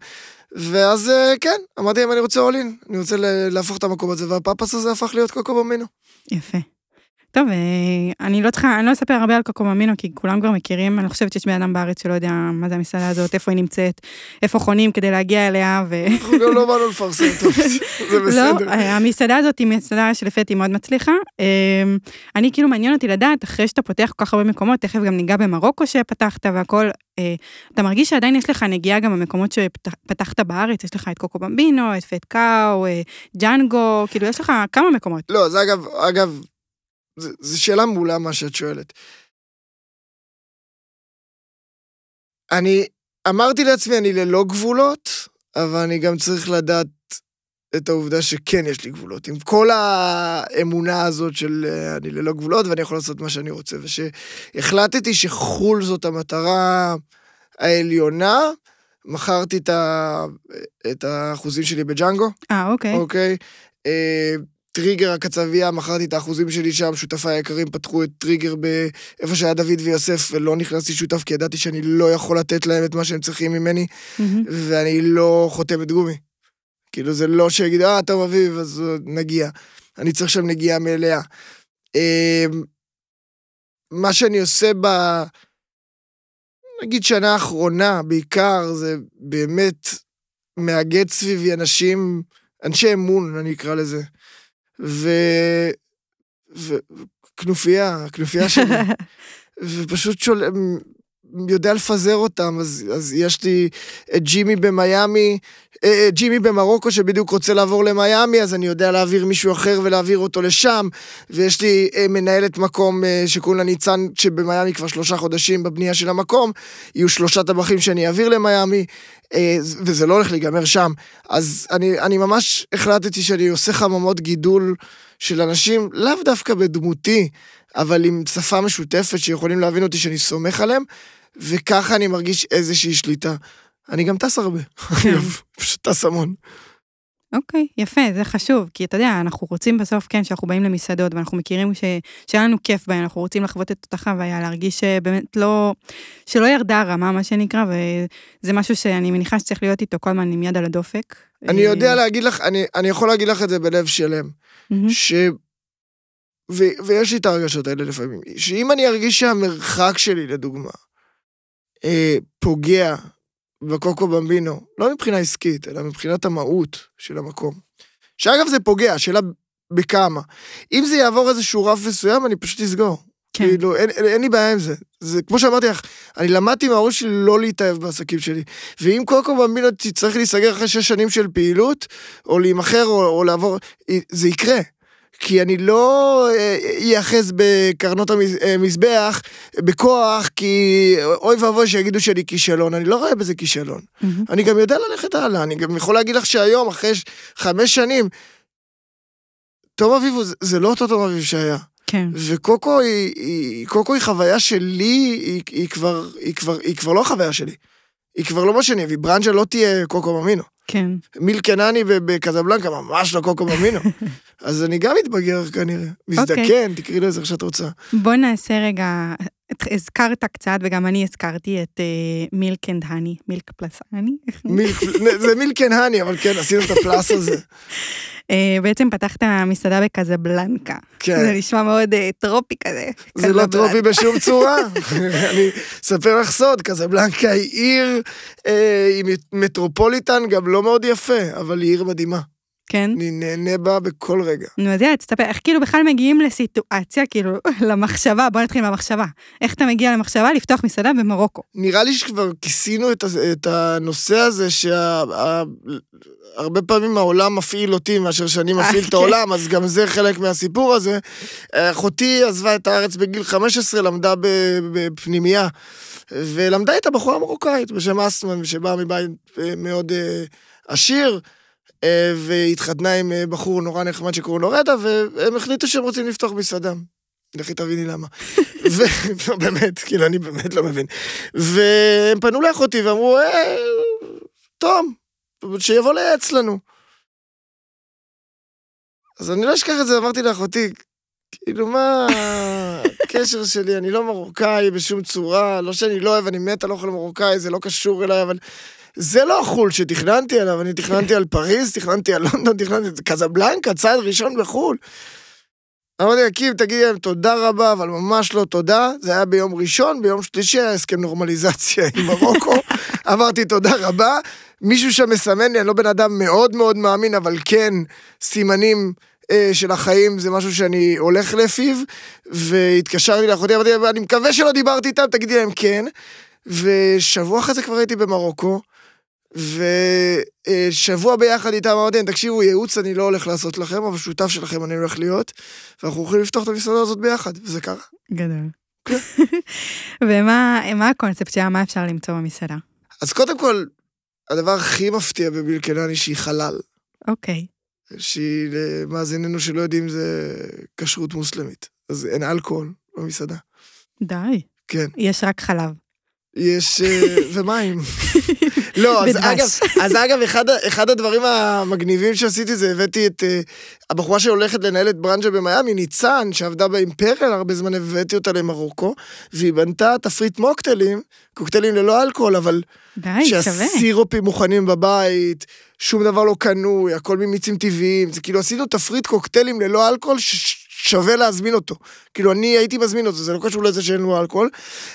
ואז אה, כן, אמרתי אם אני רוצה אולין, אני רוצה להפוך את המקום הזה, והפאפס הזה הפך להיות קוקו במינו.
יפה. טוב, אה, אני לא צריכה, אני לא אספר הרבה על קוקוממינו, כי כולם כבר מכירים, אני לא חושבת שיש בן אדם בארץ שלא יודע מה זה המסעדה הזאת, איפה היא נמצאת, איפה חונים כדי להגיע אליה, ו...
אנחנו גם לא באנו לפרסם טוב, זה
לא,
בסדר.
אה, המסעדה הזאת היא מסעדה שלפי מאוד מצליחה. אה, אני כאילו מעניין אותי לדעת, אחרי שאתה פותח כל כך הרבה מקומות, תכף גם ניגע במרוקו שפתחת והכל, אה, אתה מרגיש שעדיין יש לך נגיעה גם במקומות שפתחת בארץ, יש לך את קוקו במבינו, את פט קאו, ג'אנגו, כאילו יש לך כמה מקומות.
לא, זה אגב, אגב, זו שאלה מעולה מה שאת שואלת. אני אמרתי לעצמי, אני ללא גבולות, אבל אני גם צריך לדעת את העובדה שכן יש לי גבולות. עם כל האמונה הזאת של אה, אני ללא גבולות ואני יכול לעשות מה שאני רוצה. ושהחלטתי שחו"ל זאת המטרה העליונה, מכרתי את, ה... את האחוזים שלי בג'אנגו.
אה, אוקיי.
אוקיי. אה, טריגר הקצבייה, מכרתי את האחוזים שלי שם, שותפיי היקרים פתחו את טריגר באיפה שהיה דוד ויוסף, ולא נכנסתי שותף כי ידעתי שאני לא יכול לתת להם את מה שהם צריכים ממני,
מהמם.
ואני לא חותמת גומי. כאילו זה לא שיגיד, אה, תום אביב, אז אה, נגיע. אני צריך שם נגיעה מלאה. אה, מה שאני עושה ב... נגיד שנה האחרונה, בעיקר, זה באמת מאגד סביבי אנשים, אנשי אמון, אני אקרא לזה. ו... ו... כנופיה, כנופיה שלי. ופשוט שול... יודע לפזר אותם, אז, אז יש לי את ג'ימי במיאמי, אה, אה, ג'ימי במרוקו שבדיוק רוצה לעבור למיאמי, אז אני יודע להעביר מישהו אחר ולהעביר אותו לשם, ויש לי אה, מנהלת מקום אה, שקוראים לה ניצן, שבמיאמי כבר שלושה חודשים בבנייה של המקום, יהיו שלושה טבחים שאני אעביר למיאמי, אה, וזה לא הולך להיגמר שם. אז אני, אני ממש החלטתי שאני עושה חממות גידול של אנשים, לאו דווקא בדמותי, אבל עם שפה משותפת שיכולים להבין אותי שאני סומך עליהם, וככה אני מרגיש איזושהי שליטה. אני גם טס הרבה, אגב, פשוט טס המון.
אוקיי, יפה, זה חשוב, כי אתה יודע, אנחנו רוצים בסוף, כן, שאנחנו באים למסעדות ואנחנו מכירים ש... שהיה לנו כיף בהן, אנחנו רוצים לחוות את אותה חוויה, להרגיש שבאמת לא, שלא ירדה הרמה, מה שנקרא, וזה משהו שאני מניחה שצריך להיות איתו כל הזמן עם יד על הדופק.
אני יודע להגיד לך, אני, אני יכול להגיד לך את זה בלב שלם,
מהמם.
ו... ויש לי את הרגשות האלה לפעמים, שאם אני ארגיש שהמרחק שלי, לדוגמה, אה, פוגע בקוקו במבינו, לא מבחינה עסקית, אלא מבחינת המהות של המקום. שאגב זה פוגע, השאלה בכמה. אם זה יעבור איזשהו רף מסוים, אני פשוט אסגור.
כן.
כאילו, אין, אין, אין לי בעיה עם זה. זה כמו שאמרתי לך, אני למדתי מההורים שלי לא להתאהב בעסקים שלי. ואם קוקו במבינו תצטרך להיסגר אחרי שש שנים של פעילות, או להימכר, או, או לעבור, זה יקרה. כי אני לא אייחז בקרנות המזבח בכוח, כי אוי ואבוי שיגידו שאני כישלון, אני לא רואה בזה כישלון.
מהמם.
אני גם יודע ללכת הלאה, אני גם יכול להגיד לך שהיום, אחרי ש- חמש שנים, תום אביב זה, זה לא אותו תום אביב שהיה.
כן,
וקוקו היא, היא, קוקו היא חוויה שלי, היא, היא, כבר, היא, כבר, היא כבר לא חוויה שלי. היא כבר לא מה שאני אביא, ברנג'ה לא תהיה קוקו ממינו.
כן.
מיל קנני בקזבלנקה ממש לא קוקו ממינו. אז אני גם מתבגר כנראה. מזדקן, תקראי לזה איך שאת רוצה.
בוא נעשה רגע, הזכרת קצת, וגם אני הזכרתי את Milk and Honey, Milk Plus
Honey. זה Milk n' Honey, אבל כן, עשינו את הפלאס הזה.
אה, בעצם פתחת מסעדה בקזבלנקה.
כן.
זה נשמע מאוד אה, טרופי כזה.
זה לא. טרופי בשום צורה. אני אספר לך סוד, קזבלנקה היא עיר, אה, היא מטרופוליטן גם לא מאוד יפה, אבל היא עיר מדהימה.
כן.
אני נהנה בה בכל רגע.
נו, אז יאללה, תספר, איך כאילו בכלל מגיעים לסיטואציה, כאילו, למחשבה, בוא נתחיל מהמחשבה. איך אתה מגיע למחשבה לפתוח מסעדה במרוקו?
נראה לי שכבר כיסינו את, את הנושא הזה שהרבה פעמים העולם מפעיל אותי מאשר שאני
אה,
מפעיל את
כן.
העולם, אז גם זה חלק מהסיפור הזה. אחותי עזבה את הארץ בגיל 15, למדה בפנימייה, ולמדה איתה בחורה מרוקאית בשם אסמן, שבאה מבית אה, מאוד אה, עשיר. אה, והתחתנה עם אה, בחור נורא נחמד שקוראים לו רדה, והם החליטו שהם רוצים לפתוח מסעדה. לכי תביני למה. ו... לא, באמת, כאילו, אני באמת לא מבין. והם פנו לאחותי ואמרו, אה, תום, שיבוא לייעץ לנו. אז אני לא אשכח את זה, אמרתי לאחותי, כאילו, מה הקשר שלי? אני לא מרוקאי בשום צורה, לא שאני לא אוהב, אני מת על אוכל מרוקאי, זה לא קשור אליי, אבל זה לא החו"ל שתכננתי עליו, אני תכננתי על פריז, תכננתי על לונדון, תכננתי על קזבלנקה, צעד ראשון בחו"ל. אמרתי לה, קים, תגידי להם תודה רבה, אבל ממש לא תודה. זה היה ביום ראשון, ביום שלישי היה הסכם נורמליזציה עם מרוקו. אמרתי תודה רבה. מישהו שם מסמן לי, אני לא בן אדם מאוד מאוד מאמין, אבל כן, סימנים אה, של החיים זה משהו שאני הולך לפיו. והתקשרתי לאחותי, אמרתי אני מקווה שלא דיברתי איתם, תגידי להם כן. ושבוע אחרי זה כבר הייתי במרוקו. ושבוע ביחד איתם אמרתי להם, תקשיבו, ייעוץ אני לא הולך לעשות לכם, אבל שותף שלכם אני הולך להיות, ואנחנו הולכים לפתוח את המסעדה הזאת ביחד, וזה קרה.
גדול. ומה מה הקונספט שלה, מה אפשר למצוא במסעדה?
אז קודם כל, הדבר הכי מפתיע בבילקנני שהיא חלל,
אוקיי.
שהיא, למאזיננו שלא יודעים, זה כשרות מוסלמית. אז אין אלכוהול במסעדה.
די.
כן.
יש רק חלב.
יש... אה, ומים. לא, אז. אגב, אז אגב, אחד, הדברים המגניבים שעשיתי זה הבאתי את uh, הבחורה שהולכת לנהל את ברנג'ה במיאמי, ניצן, שעבדה באימפריאל הרבה זמן, הבאתי אותה למרוקו, והיא בנתה תפריט מוקטיילים, קוקטיילים ללא אלכוהול, אבל
די, שווה.
שהסירופים מוכנים בבית, שום דבר לא קנוי, הכל ממיצים טבעיים, זה כאילו עשינו תפריט קוקטיילים ללא אלכוהול ששווה להזמין אותו. כאילו אני הייתי מזמין אותו, זה לא קשור לזה שאין לו אלכוהול.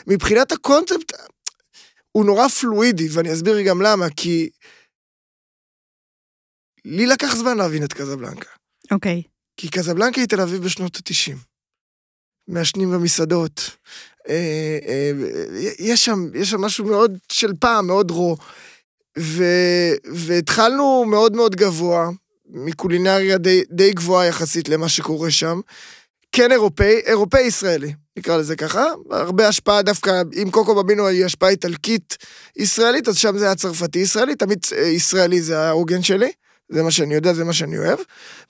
מבחינת הקונספט, הוא נורא פלואידי, ואני אסביר גם למה, כי לי לקח זמן להבין את קזבלנקה.
אוקיי.
כי קזבלנקה היא תל אביב בשנות ה-90. מעשנים במסעדות. אה, אה, יש שם, יש שם משהו מאוד של פעם, מאוד רו. ו, והתחלנו מאוד מאוד גבוה, מקולינריה די, די גבוהה יחסית למה שקורה שם. כן אירופאי, אירופאי ישראלי, נקרא לזה ככה. הרבה השפעה דווקא, אם קוקו בבינו היא השפעה איטלקית ישראלית, אז שם זה היה צרפתי ישראלי, תמיד אה, ישראלי זה העוגן שלי. זה מה שאני יודע, זה מה שאני אוהב.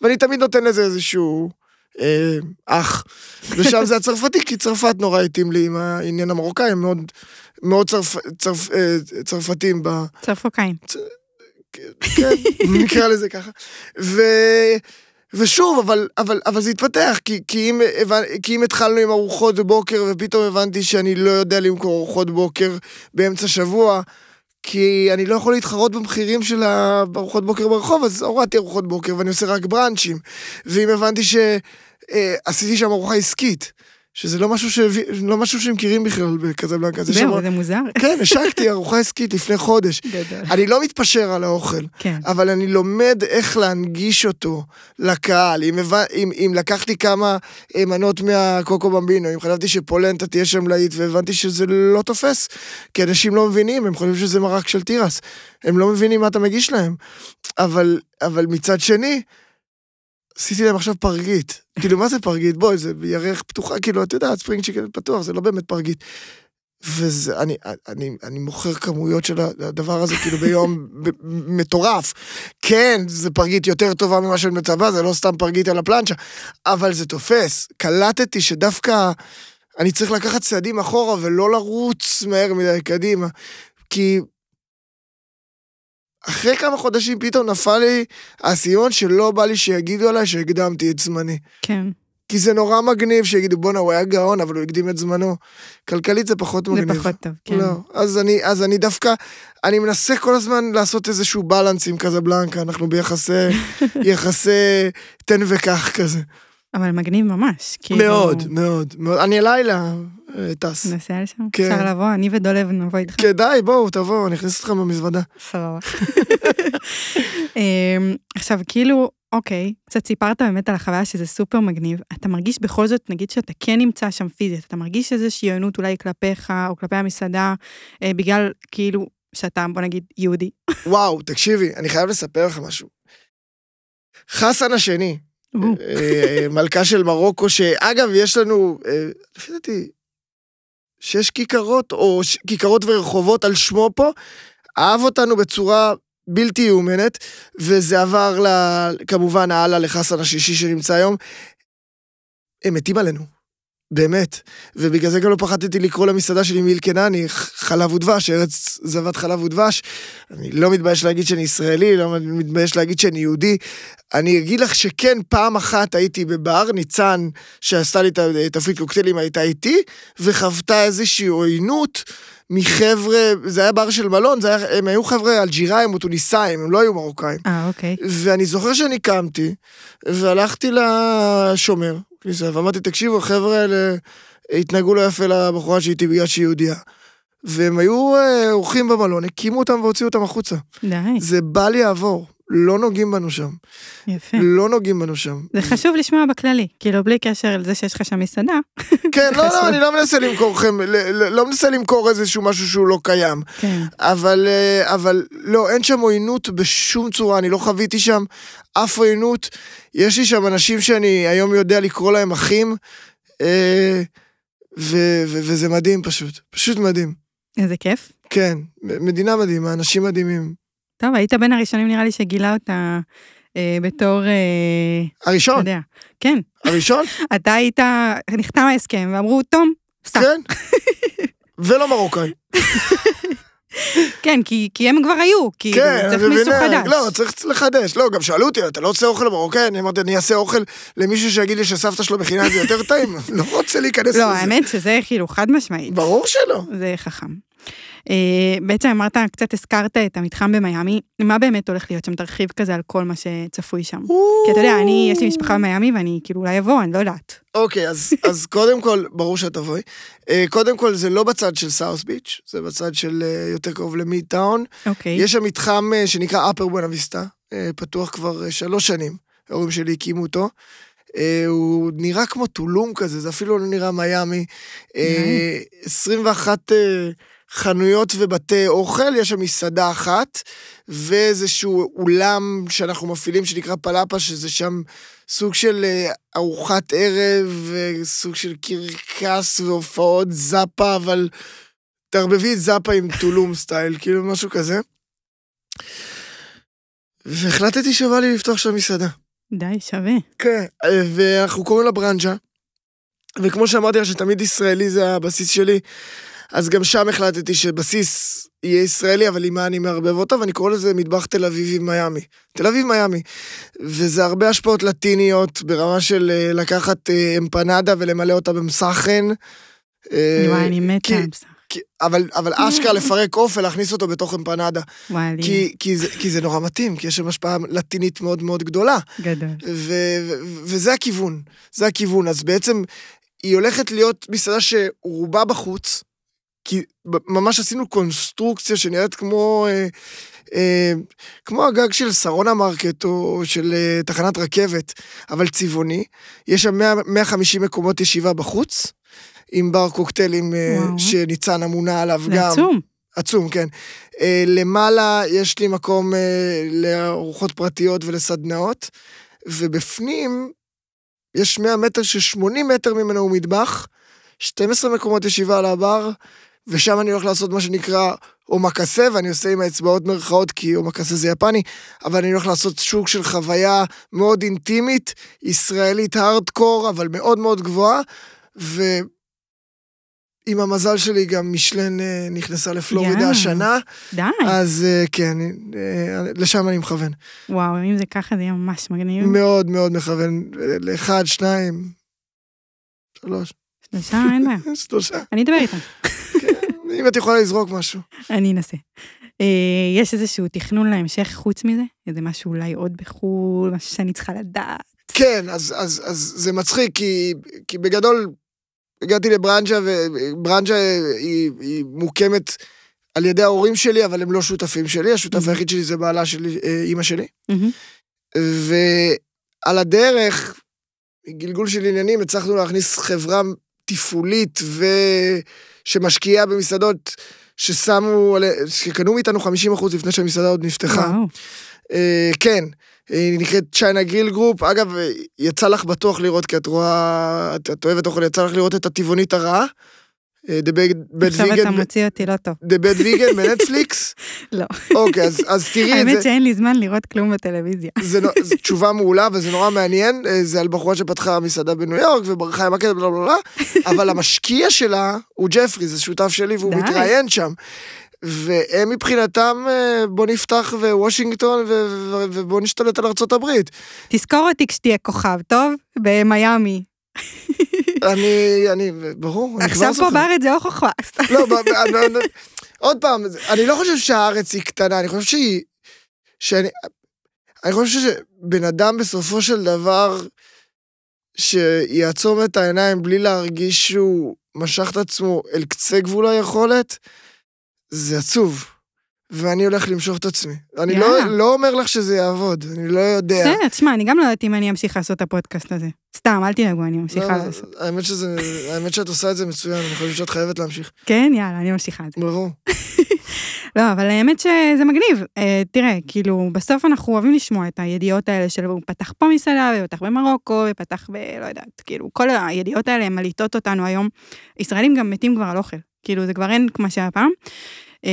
ואני תמיד נותן לזה איזשהו אה, אח. ושם זה הצרפתי, כי צרפת נורא התאים לי עם העניין המרוקאי, הם מאוד, מאוד צרפ, צרפ, אה, צרפתים ב...
צרפוקאים.
כן, נקרא לזה ככה. ו... ושוב, אבל, אבל, אבל זה התפתח, כי, כי, אם, כי אם התחלנו עם ארוחות בוקר ופתאום הבנתי שאני לא יודע למכור ארוחות בוקר באמצע שבוע, כי אני לא יכול להתחרות במחירים של ארוחות בוקר ברחוב, אז הורדתי ארוחות בוקר ואני עושה רק בראנצ'ים. ואם הבנתי שעשיתי שם ארוחה עסקית, שזה לא משהו, שהביא, לא משהו שהם מכירים בכלל בקזבלנקה.
זהו, שם... זה מוזר.
כן, השקתי ארוחה עסקית לפני חודש. גדול. אני לא מתפשר על האוכל, כן. אבל אני לומד איך להנגיש אותו לקהל. אם, אם, אם לקחתי כמה אה, מנות מהקוקו במבינו, אם חשבתי שפולנטה תהיה שם להיט, והבנתי שזה לא תופס, כי אנשים לא מבינים, הם חושבים שזה מרק של תירס. הם לא מבינים מה אתה מגיש להם. אבל, אבל מצד שני, עשיתי להם עכשיו פרגית. כאילו, מה זה פרגית? בואי, זה ירח פתוחה, כאילו, אתה יודע, ספרינג צ'יקן פתוח, זה לא באמת פרגית. וזה, אני, אני, אני מוכר כמויות של הדבר הזה, כאילו, ביום מטורף. כן, זה פרגית יותר טובה ממה שאני מצפה, זה לא סתם פרגית על הפלנצ'ה, אבל זה תופס. קלטתי שדווקא אני צריך לקחת צעדים אחורה ולא לרוץ מהר מדי קדימה. כי אחרי כמה חודשים פתאום נפל לי האסימון שלא בא לי שיגידו עליי שהקדמתי את זמני.
כן.
כי זה נורא מגניב שיגידו בואנה הוא היה גאון אבל הוא הקדים את זמנו. כלכלית זה פחות מגניב.
זה פחות טוב, כן.
לא, אז אני, אז אני דווקא, אני מנסה כל הזמן לעשות איזשהו בלנס עם קזבלנקה, אנחנו ביחסי, יחסי תן וקח כזה.
אבל מגניב ממש.
כאילו... מאוד, מאוד, מאוד. אני הלילה טס.
נוסע לשם? כן. אפשר לבוא, אני ודולב נבוא איתך.
כדאי, בואו, תבואו, אני אכניס אתכם במזוודה.
סבבה. אמ, עכשיו, כאילו, אוקיי, קצת סיפרת באמת על החוויה שזה סופר מגניב. אתה מרגיש בכל זאת, נגיד שאתה כן נמצא שם פיזית, אתה מרגיש איזושהי עוינות אולי כלפיך או כלפי המסעדה, אה, בגלל כאילו שאתה, בוא נגיד, יהודי.
וואו, תקשיבי, אני חייב לספר לך משהו. חסן השני, אה, מלכה של מרוקו, שאגב, יש לנו, אה, לפי דעתי, שש כיכרות, או ש... כיכרות ורחובות על שמו פה, אהב אותנו בצורה בלתי יאומנת, וזה עבר ל... כמובן הלאה לחסן השישי שנמצא היום. הם מתים עלינו. באמת. ובגלל זה גם לא פחדתי לקרוא למסעדה שלי מיל קנני, חלב ודבש, ארץ זבת חלב ודבש. אני לא מתבייש להגיד שאני ישראלי, לא מתבייש להגיד שאני יהודי. אני אגיד לך שכן, פעם אחת הייתי בבר, ניצן, שעשתה לי את התפריט קוקטיילים, הייתה איתי, וחוותה איזושהי עוינות. מחבר'ה, זה היה בר של מלון, היה, הם היו חבר'ה אלג'יראים או טוניסאים, הם לא היו מרוקאים.
אה, אוקיי.
ואני זוכר שאני קמתי, והלכתי לשומר, כניסה, ואמרתי, תקשיבו, החבר'ה האלה התנהגו לא יפה לבחורה שאיתי בגלל שהיא יהודייה. והם היו אה, אורחים במלון, הקימו אותם והוציאו אותם החוצה.
די.
זה בא לי לעבור. לא נוגעים בנו שם.
יפה.
לא נוגעים בנו שם.
זה חשוב לשמוע בכללי, כאילו בלי קשר לזה שיש לך שם מסעדה.
כן, לא, לא, אני לא מנסה למכור לכם, לא מנסה למכור איזשהו משהו שהוא לא קיים.
כן.
אבל, אה, אבל לא, אין שם עוינות בשום צורה, אני לא חוויתי שם אף עוינות. יש לי שם אנשים שאני היום יודע לקרוא להם אחים, אה, וזה מדהים פשוט, פשוט מדהים.
איזה כיף.
כן, מדינה מדהימה, אנשים מדהימים.
טוב, היית בין הראשונים נראה לי שגילה אותה אה, בתור... אה,
הראשון?
אתה יודע. כן.
הראשון?
אתה היית, נחתם ההסכם ואמרו, תום, סע.
כן. ולא מרוקאי.
כן, כי, כי הם כבר היו, כי כן, צריך מישהו חדש.
לא, צריך לחדש. לא, גם שאלו אותי, אתה לא עושה אוכל למרוקאי? אני אמרתי, אני אעשה אוכל למישהו שיגיד לי שסבתא שלו מכינה את זה יותר טעים. לא רוצה להיכנס לזה.
לא, האמת שזה כאילו חד משמעית.
ברור שלא.
זה חכם. אה, בעצם אמרת, קצת הזכרת את המתחם במיאמי, מה באמת הולך להיות שם? תרחיב כזה על כל מה שצפוי שם. כי אתה יודע, אני, יש לי משפחה במיאמי ואני כאילו אולי אבוא, אני לא יודעת.
אוקיי, אז, אז קודם כל, ברור שאת תבואי. אה, קודם כל, זה לא בצד של סאוס ביץ', זה בצד של אה, יותר קרוב למיד טאון.
אוקיי.
יש שם מתחם שנקרא אפר בואנה ויסטה, פתוח כבר שלוש שנים, ההורים שלי הקימו אותו. הוא נראה כמו טולום כזה, זה אפילו לא נראה מיאמי. 21 חנויות ובתי אוכל, יש שם מסעדה אחת, ואיזשהו אולם שאנחנו מפעילים שנקרא פלאפה, שזה שם סוג של אה, ארוחת ערב, סוג של קרקס והופעות זאפה, אבל תערבבי את זאפה עם טולום סטייל, כאילו משהו כזה. והחלטתי שבא לי לפתוח שם מסעדה.
די, שווה.
כן, ואנחנו קוראים לה ברנג'ה, וכמו שאמרתי לך שתמיד ישראלי זה הבסיס שלי, אז גם שם החלטתי שבסיס יהיה ישראלי, אבל עם מה אני מערבב אותו, ואני קורא לזה מטבח תל אביבי מיאמי. תל אביב מיאמי. וזה הרבה השפעות לטיניות, ברמה של אה, לקחת אה, אמפנדה ולמלא אותה במסחן. אה,
וואי, אני מתה על.
כי- אבל, אבל אשכרה לפרק עוף ולהכניס אותו בתוך אמפנדה.
וואי, לי
כי, כי, זה, כי זה נורא מתאים, כי יש שם השפעה לטינית מאוד מאוד גדולה.
גדול.
ו- ו- וזה הכיוון, זה הכיוון. אז בעצם היא הולכת להיות מסעדה שרובה בחוץ, כי ממש עשינו קונסטרוקציה שנראית כמו, אה, אה, כמו הגג של שרונה מרקט או של אה, תחנת רכבת, אבל צבעוני. יש שם 100, 150 מקומות ישיבה בחוץ, עם בר קוקטיילים אה. שניצן אמונה עליו
זה
גם.
עצום.
עצום, כן. אה, למעלה יש לי מקום אה, לארוחות פרטיות ולסדנאות, ובפנים יש 100 מטר ש-80 מטר ממנו הוא מטבח, 12 מקומות ישיבה על הבר, ושם אני הולך לעשות מה שנקרא אומקסה, ואני עושה עם האצבעות מרכאות, כי אומקסה זה יפני, אבל אני הולך לעשות שוק של חוויה מאוד אינטימית, ישראלית הארדקור, אבל מאוד מאוד גבוהה, ו... עם המזל שלי גם משלן אה, נכנסה לפלורידה
יאה.
השנה,
די.
אז אה, כן, אה, לשם אני מכוון.
וואו, אם זה ככה זה יהיה ממש מגניב.
מאוד מאוד מכוון. לאחד, שניים, שלוש,
שלושה, אין בעיה.
שלושה.
אני אדבר איתם.
אם את יכולה לזרוק משהו.
אני אנסה. אה, יש איזשהו תכנון להמשך חוץ מזה? איזה משהו אולי עוד בחו"ל, משהו שאני צריכה לדעת?
כן, אז, אז, אז זה מצחיק, כי, כי בגדול הגעתי לברנג'ה, וברנג'ה היא, היא מוקמת על ידי ההורים שלי, אבל הם לא שותפים שלי, השותף
Mhm.
היחיד שלי זה בעלה שלי, אה, אימא שלי.
מהמם.
ועל הדרך, גלגול של עניינים, הצלחנו להכניס חברה תפעולית ו... שמשקיעה במסעדות ששמו, שקנו מאיתנו 50% לפני שהמסעדה עוד נפתחה. אה, כן, היא נקראת China Grill Group. אגב, יצא לך בטוח לראות, כי את רואה, את, את אוהבת אוכל, יצא לך לראות את הטבעונית הרעה. אה, The Bad Bad
עכשיו אתה
Vegan,
מוציא אותי לא טוב.
The Bad Vegan בנטפליקס.
לא.
אוקיי, אז, תראי את
האמת
זה.
שאין לי זמן לראות כלום בטלוויזיה.
זו תשובה מעולה וזה נורא מעניין, אה, זה על בחורה שפתחה מסעדה בניו יורק וברחה עם הקטע בלה בלה בלה, אבל המשקיע שלה הוא ג'פרי, זה שותף שלי והוא
די.
מתראיין שם. והם מבחינתם, בוא נפתח בוושינגטון ו- ו- ובוא נשתלט על ארצות הברית.
תזכור אותי כשתהיה כוכב, טוב? במיאמי.
אני, אני, ברור, אני כבר
עכשיו. פה בארץ זה הוכחה.
לא, אני- עוד פעם, אני לא חושב שהארץ היא קטנה, אני חושב שהיא... שאני... אני חושב שבן אדם בסופו של דבר, שיעצום את העיניים בלי להרגיש שהוא משך את עצמו אל קצה גבול היכולת, זה עצוב. ואני הולך למשוך את עצמי. אני לא. לא אומר לך שזה יעבוד, אני לא יודע.
בסדר, תשמע, אני גם לא יודעת אם אני אמשיך לעשות את הפודקאסט הזה. סתם, אל תדאגו, אני
לא,
ממשיכה לעשות.
האמת, שזה, האמת שאת עושה את זה מצוין, אני חושב שאת חייבת להמשיך.
כן, יאללה, אני ממשיכה את זה.
ברור.
לא, אבל האמת שזה מגניב. אה, תראה, כאילו, בסוף אנחנו אוהבים לשמוע את הידיעות האלה של הוא פתח פה מסעדה, ופתח במרוקו, ופתח ב... לא יודעת, כאילו, כל הידיעות האלה מלעיטות אותנו היום. ישראלים גם מתים כבר על אוכל. כאילו, זה כבר אין כמו שהיה פעם. אה,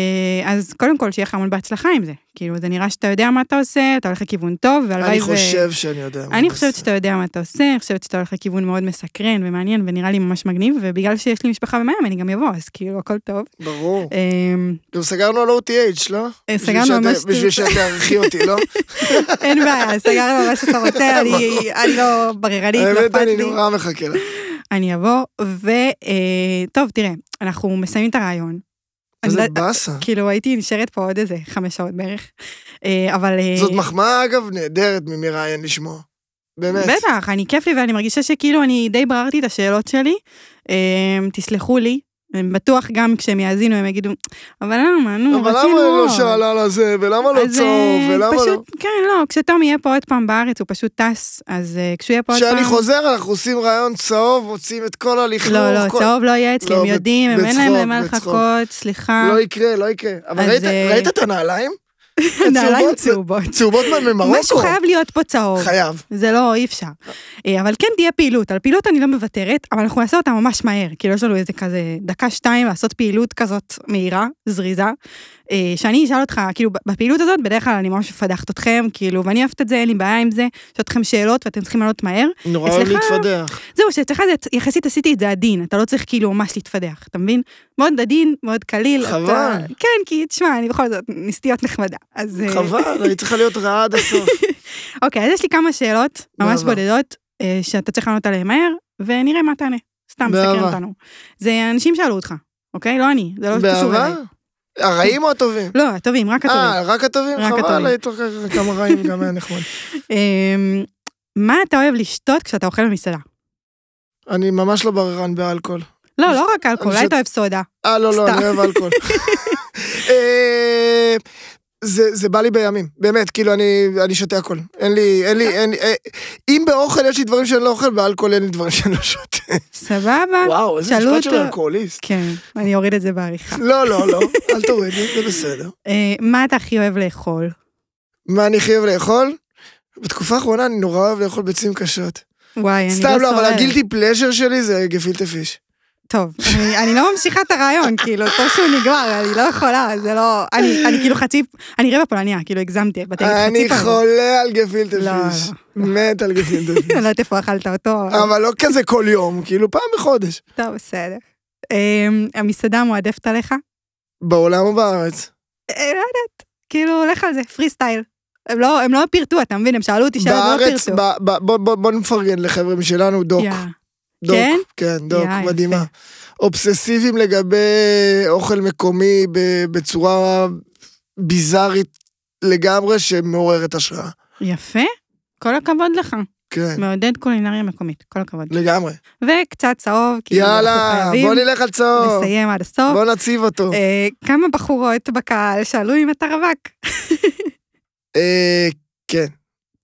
אז קודם כל, שיהיה לך המון בהצלחה עם זה. כאילו, זה נראה שאתה יודע מה אתה עושה, אתה הולך לכיוון טוב, והלוואי
אני
ו...
חושב שאני יודע. מה
אני חושבת. שאתה יודע מה אתה עושה, אני חושבת שאתה הולך לכיוון מאוד מסקרן ומעניין, ונראה לי ממש מגניב, ובגלל שיש לי משפחה במים, אני גם אבוא, אז כאילו, הכל טוב.
ברור.
אמ,
גם סגרנו על OTH, לא?
אה, סגרנו ממש-
בשביל שתערכי אותי, לא?
אין בעיה, סגרנו מה שאתה רוצה, אני אני לא בררנית, לא אכפת
אני
לי.
נורא מחכה לך.
אני אבוא, וטוב, תראה, אנחנו מסיימים את הרעיון.
איזה
לא-
באסה.
כאילו, הייתי נשארת פה עוד איזה חמש שעות בערך, אה, אבל... אה,
זאת מחמאה, אגב, נהדרת ממראיין לשמוע. באמת.
בטח, אני כיף לי ואני מרגישה שכאילו אני די בררתי את השאלות שלי. אה, תסלחו לי, הם בטוח גם כשהם יאזינו הם יגידו, אבל למה, נו,
אבל
רצינו
למה היא לא
עוד."
שאלה על זה, ולמה לא צהוב,
אה,
ולמה לא...
פשוט, כן, לא, כשתום יהיה פה עוד פעם בארץ, הוא פשוט טס, אז אה, כשהוא יהיה פה עוד פעם...
כשאני חוזר, אנחנו עושים רעיון צהוב, מוצאים את כל הלכלוך.
לא, לא,
כל-
צהוב לא יהיה אצלי,
לא,
הם יודעים, הם אין להם למה. לחכות, סליחה.
לא יקרה, לא יקרה. אבל
אז,
ראית-
אה,
ראית את הנעליים?
נעליים
צהובות.
צהובות
ממרוקו.
משהו חייב להיות פה צהוב.
חייב.
זה לא, אי אפשר. אה, אבל כן תהיה פעילות. על פעילות אני לא מוותרת, אבל אנחנו נעשה אותה ממש מהר. כאילו, יש לנו איזה כזה דקה-שתיים לעשות פעילות כזאת מהירה, זריזה. אה, שאני אשאל אותך, כאילו, בפעילות הזאת, בדרך כלל אני ממש מפדחת אתכם, כאילו, ואני אוהבת את זה, אין לי בעיה עם זה. יש אתכם שאלות ואתם צריכים לענות מהר.
נורא אוהב להתפדח.
זהו, שאצלך זה, יחסית עשיתי את זה עדין, אתה לא צריך כאילו ממש להתפדח, אתה מבין? מאוד עדין, מאוד קליל.
חבל.
אתה... כן, כי תשמע, אני בכל זאת להיות נחמדה. אז... אה,
חבל, היית צריכה להיות רעה עד הסוף.
אוקיי, אז יש לי כמה שאלות, ממש. בודדות, אה, שאתה צריך לענות עליהן מהר, ונראה מה תענה. סתם. סקרן אותנו. זה אנשים שאלו אותך, אוקיי? לא אני, זה לא קשור? אליי.
הרעים או הטובים?
לא, הטובים, רק הטובים.
אה, רק הטובים?
רק
חבל,
הטובים.
היית לוקחת כמה רעים, גם היה נחמד.
אמ, מה אתה אוהב לשתות כשאתה אוכל במסעדה?
אני ממש לא בררן באלכוהול.
לא, לא רק אלכוהול, אולי אתה אוהב סודה.
אה, לא, לא. אני אוהב אלכוהול. זה, זה בא לי בימים, באמת, כאילו אני, אני שותה הכל. אין לי, אין לי, אין לי, אה, אם באוכל יש לי דברים שאני לא אוכל, באלכוהול אין לי דברים שאני לא שותה.
סבבה?
וואו, איזה משפט של אלכוהוליסט.
כן, אני אוריד את זה בעריכה.
לא, לא, לא, אל תורידי, זה בסדר.
אה, מה אתה הכי אוהב לאכול?
מה אני הכי אוהב לאכול? בתקופה האחרונה אני נורא אוהב לאכול ביצים קשות.
וואי, אני לא
סתם לא, אבל. הגילטי פלז'ר שלי זה גפילטה פיש.
טוב, אני, אני לא ממשיכה את הרעיון, כאילו, טוב שהוא נגמר, אני לא יכולה, זה לא... אני, אני כאילו חצי... אני רבע פולניה, כאילו הגזמתי, באתי חצי
אני
פולניה.
חולה על גפילטה
לא,
פיש. מת על גפילטה פיש.
אני לא יודעת איפה אכלת אותו.
אבל לא כזה כל יום, כאילו פעם בחודש.
טוב, בסדר. אמ, המסעדה המועדפת עליך?
בעולם או בארץ?
אה, לא יודעת, כאילו, לך על זה, פרי סטייל. הם לא, הם לא פירטו, אתה מבין? הם שאלו אותי שאלות, לא
בארץ,
פירטו.
ב- ב- בוא- בוא בוא נפרגן לחבר'ה משלנו, דוק.
יא.
דוק,
כן?
כן, דוק,
יפה.
מדהימה. אובססיביים לגבי אוכל מקומי בצורה ביזארית לגמרי שמעוררת השראה.
יפה, כל הכבוד לך.
כן,
מעודד קולינריה מקומית, כל הכבוד.
לגמרי.
וקצת צהוב, כי אנחנו
יאללה,
חייבים
בוא נלך על צהוב.
לסיים עד הסוף.
בוא נציב אותו.
אה, כמה בחורות בקהל שאלו אם אתה רווק.
אה, כן.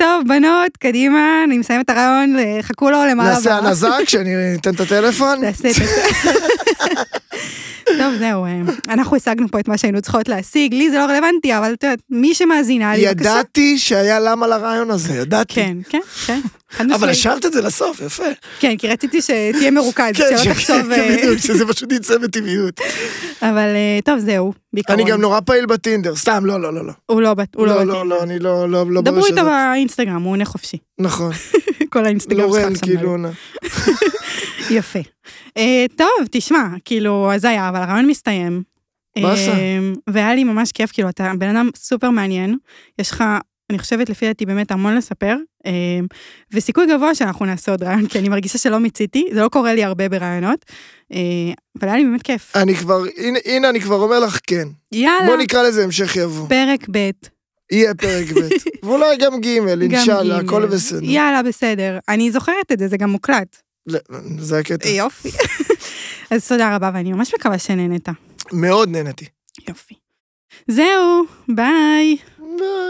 טוב, בנות, קדימה, אני מסיים את הרעיון, אה, חכו לו למעלה.
נעשה. הנזק כשאני אתן את הטלפון.
תעשה את זה. טוב, זהו, אה, אנחנו השגנו פה את מה שהיינו צריכות להשיג, לי זה לא רלוונטי, אבל את יודעת, מי שמאזינה לי.
ידעתי שהיה למה לרעיון הזה, ידעתי.
כן, כן, כן.
אבל. השארת את זה לסוף, יפה.
כן, כי רציתי שתהיה מרוכז,
כן,
שלא תחשוב... אה,
בדיוק, שזה פשוט יצא בטבעיות.
אבל אה, טוב, זהו, בעיקרון.
אני גם נורא פעיל בטינדר, סתם, לא, לא, לא, לא.
הוא לא לא...
לא,
בטינדר.
לא, לא, אני לא, לא, לא
דברו איתו. באינסטגרם, הוא עונה חופשי.
נכון,
כל האינסטגרם שלך
לורן,
עכשיו
כאילו,
מלא.
עונה.
יפה. אה, טוב, תשמע, כאילו, אז היה, אבל הרעיון מסתיים.
באסה.
והיה לי ממש כיף, כאילו, אתה בן אדם סופר מעניין. יש לך, אני חושבת, לפי דעתי, באמת המון לספר. אה, וסיכוי גבוה שאנחנו נעשה עוד רעיון, כי אני מרגישה שלא מיציתי, זה לא קורה לי הרבה ברעיונות. אה, אבל היה לי באמת כיף.
אני כבר, הנה, הנה, אני כבר אומר לך כן.
יאללה,
בוא נקרא לזה המשך יבוא.
פרק ב'.
יהיה פרק ב'. ואולי גם ג', אינשאללה. הכל בסדר.
יאללה, בסדר. אני זוכרת את זה, זה גם מוקלט.
לא, זה הקטע.
יופי. אז תודה רבה, ואני ממש מקווה שנהנית.
מאוד נהניתי.
יופי. זהו, ביי.
ביי.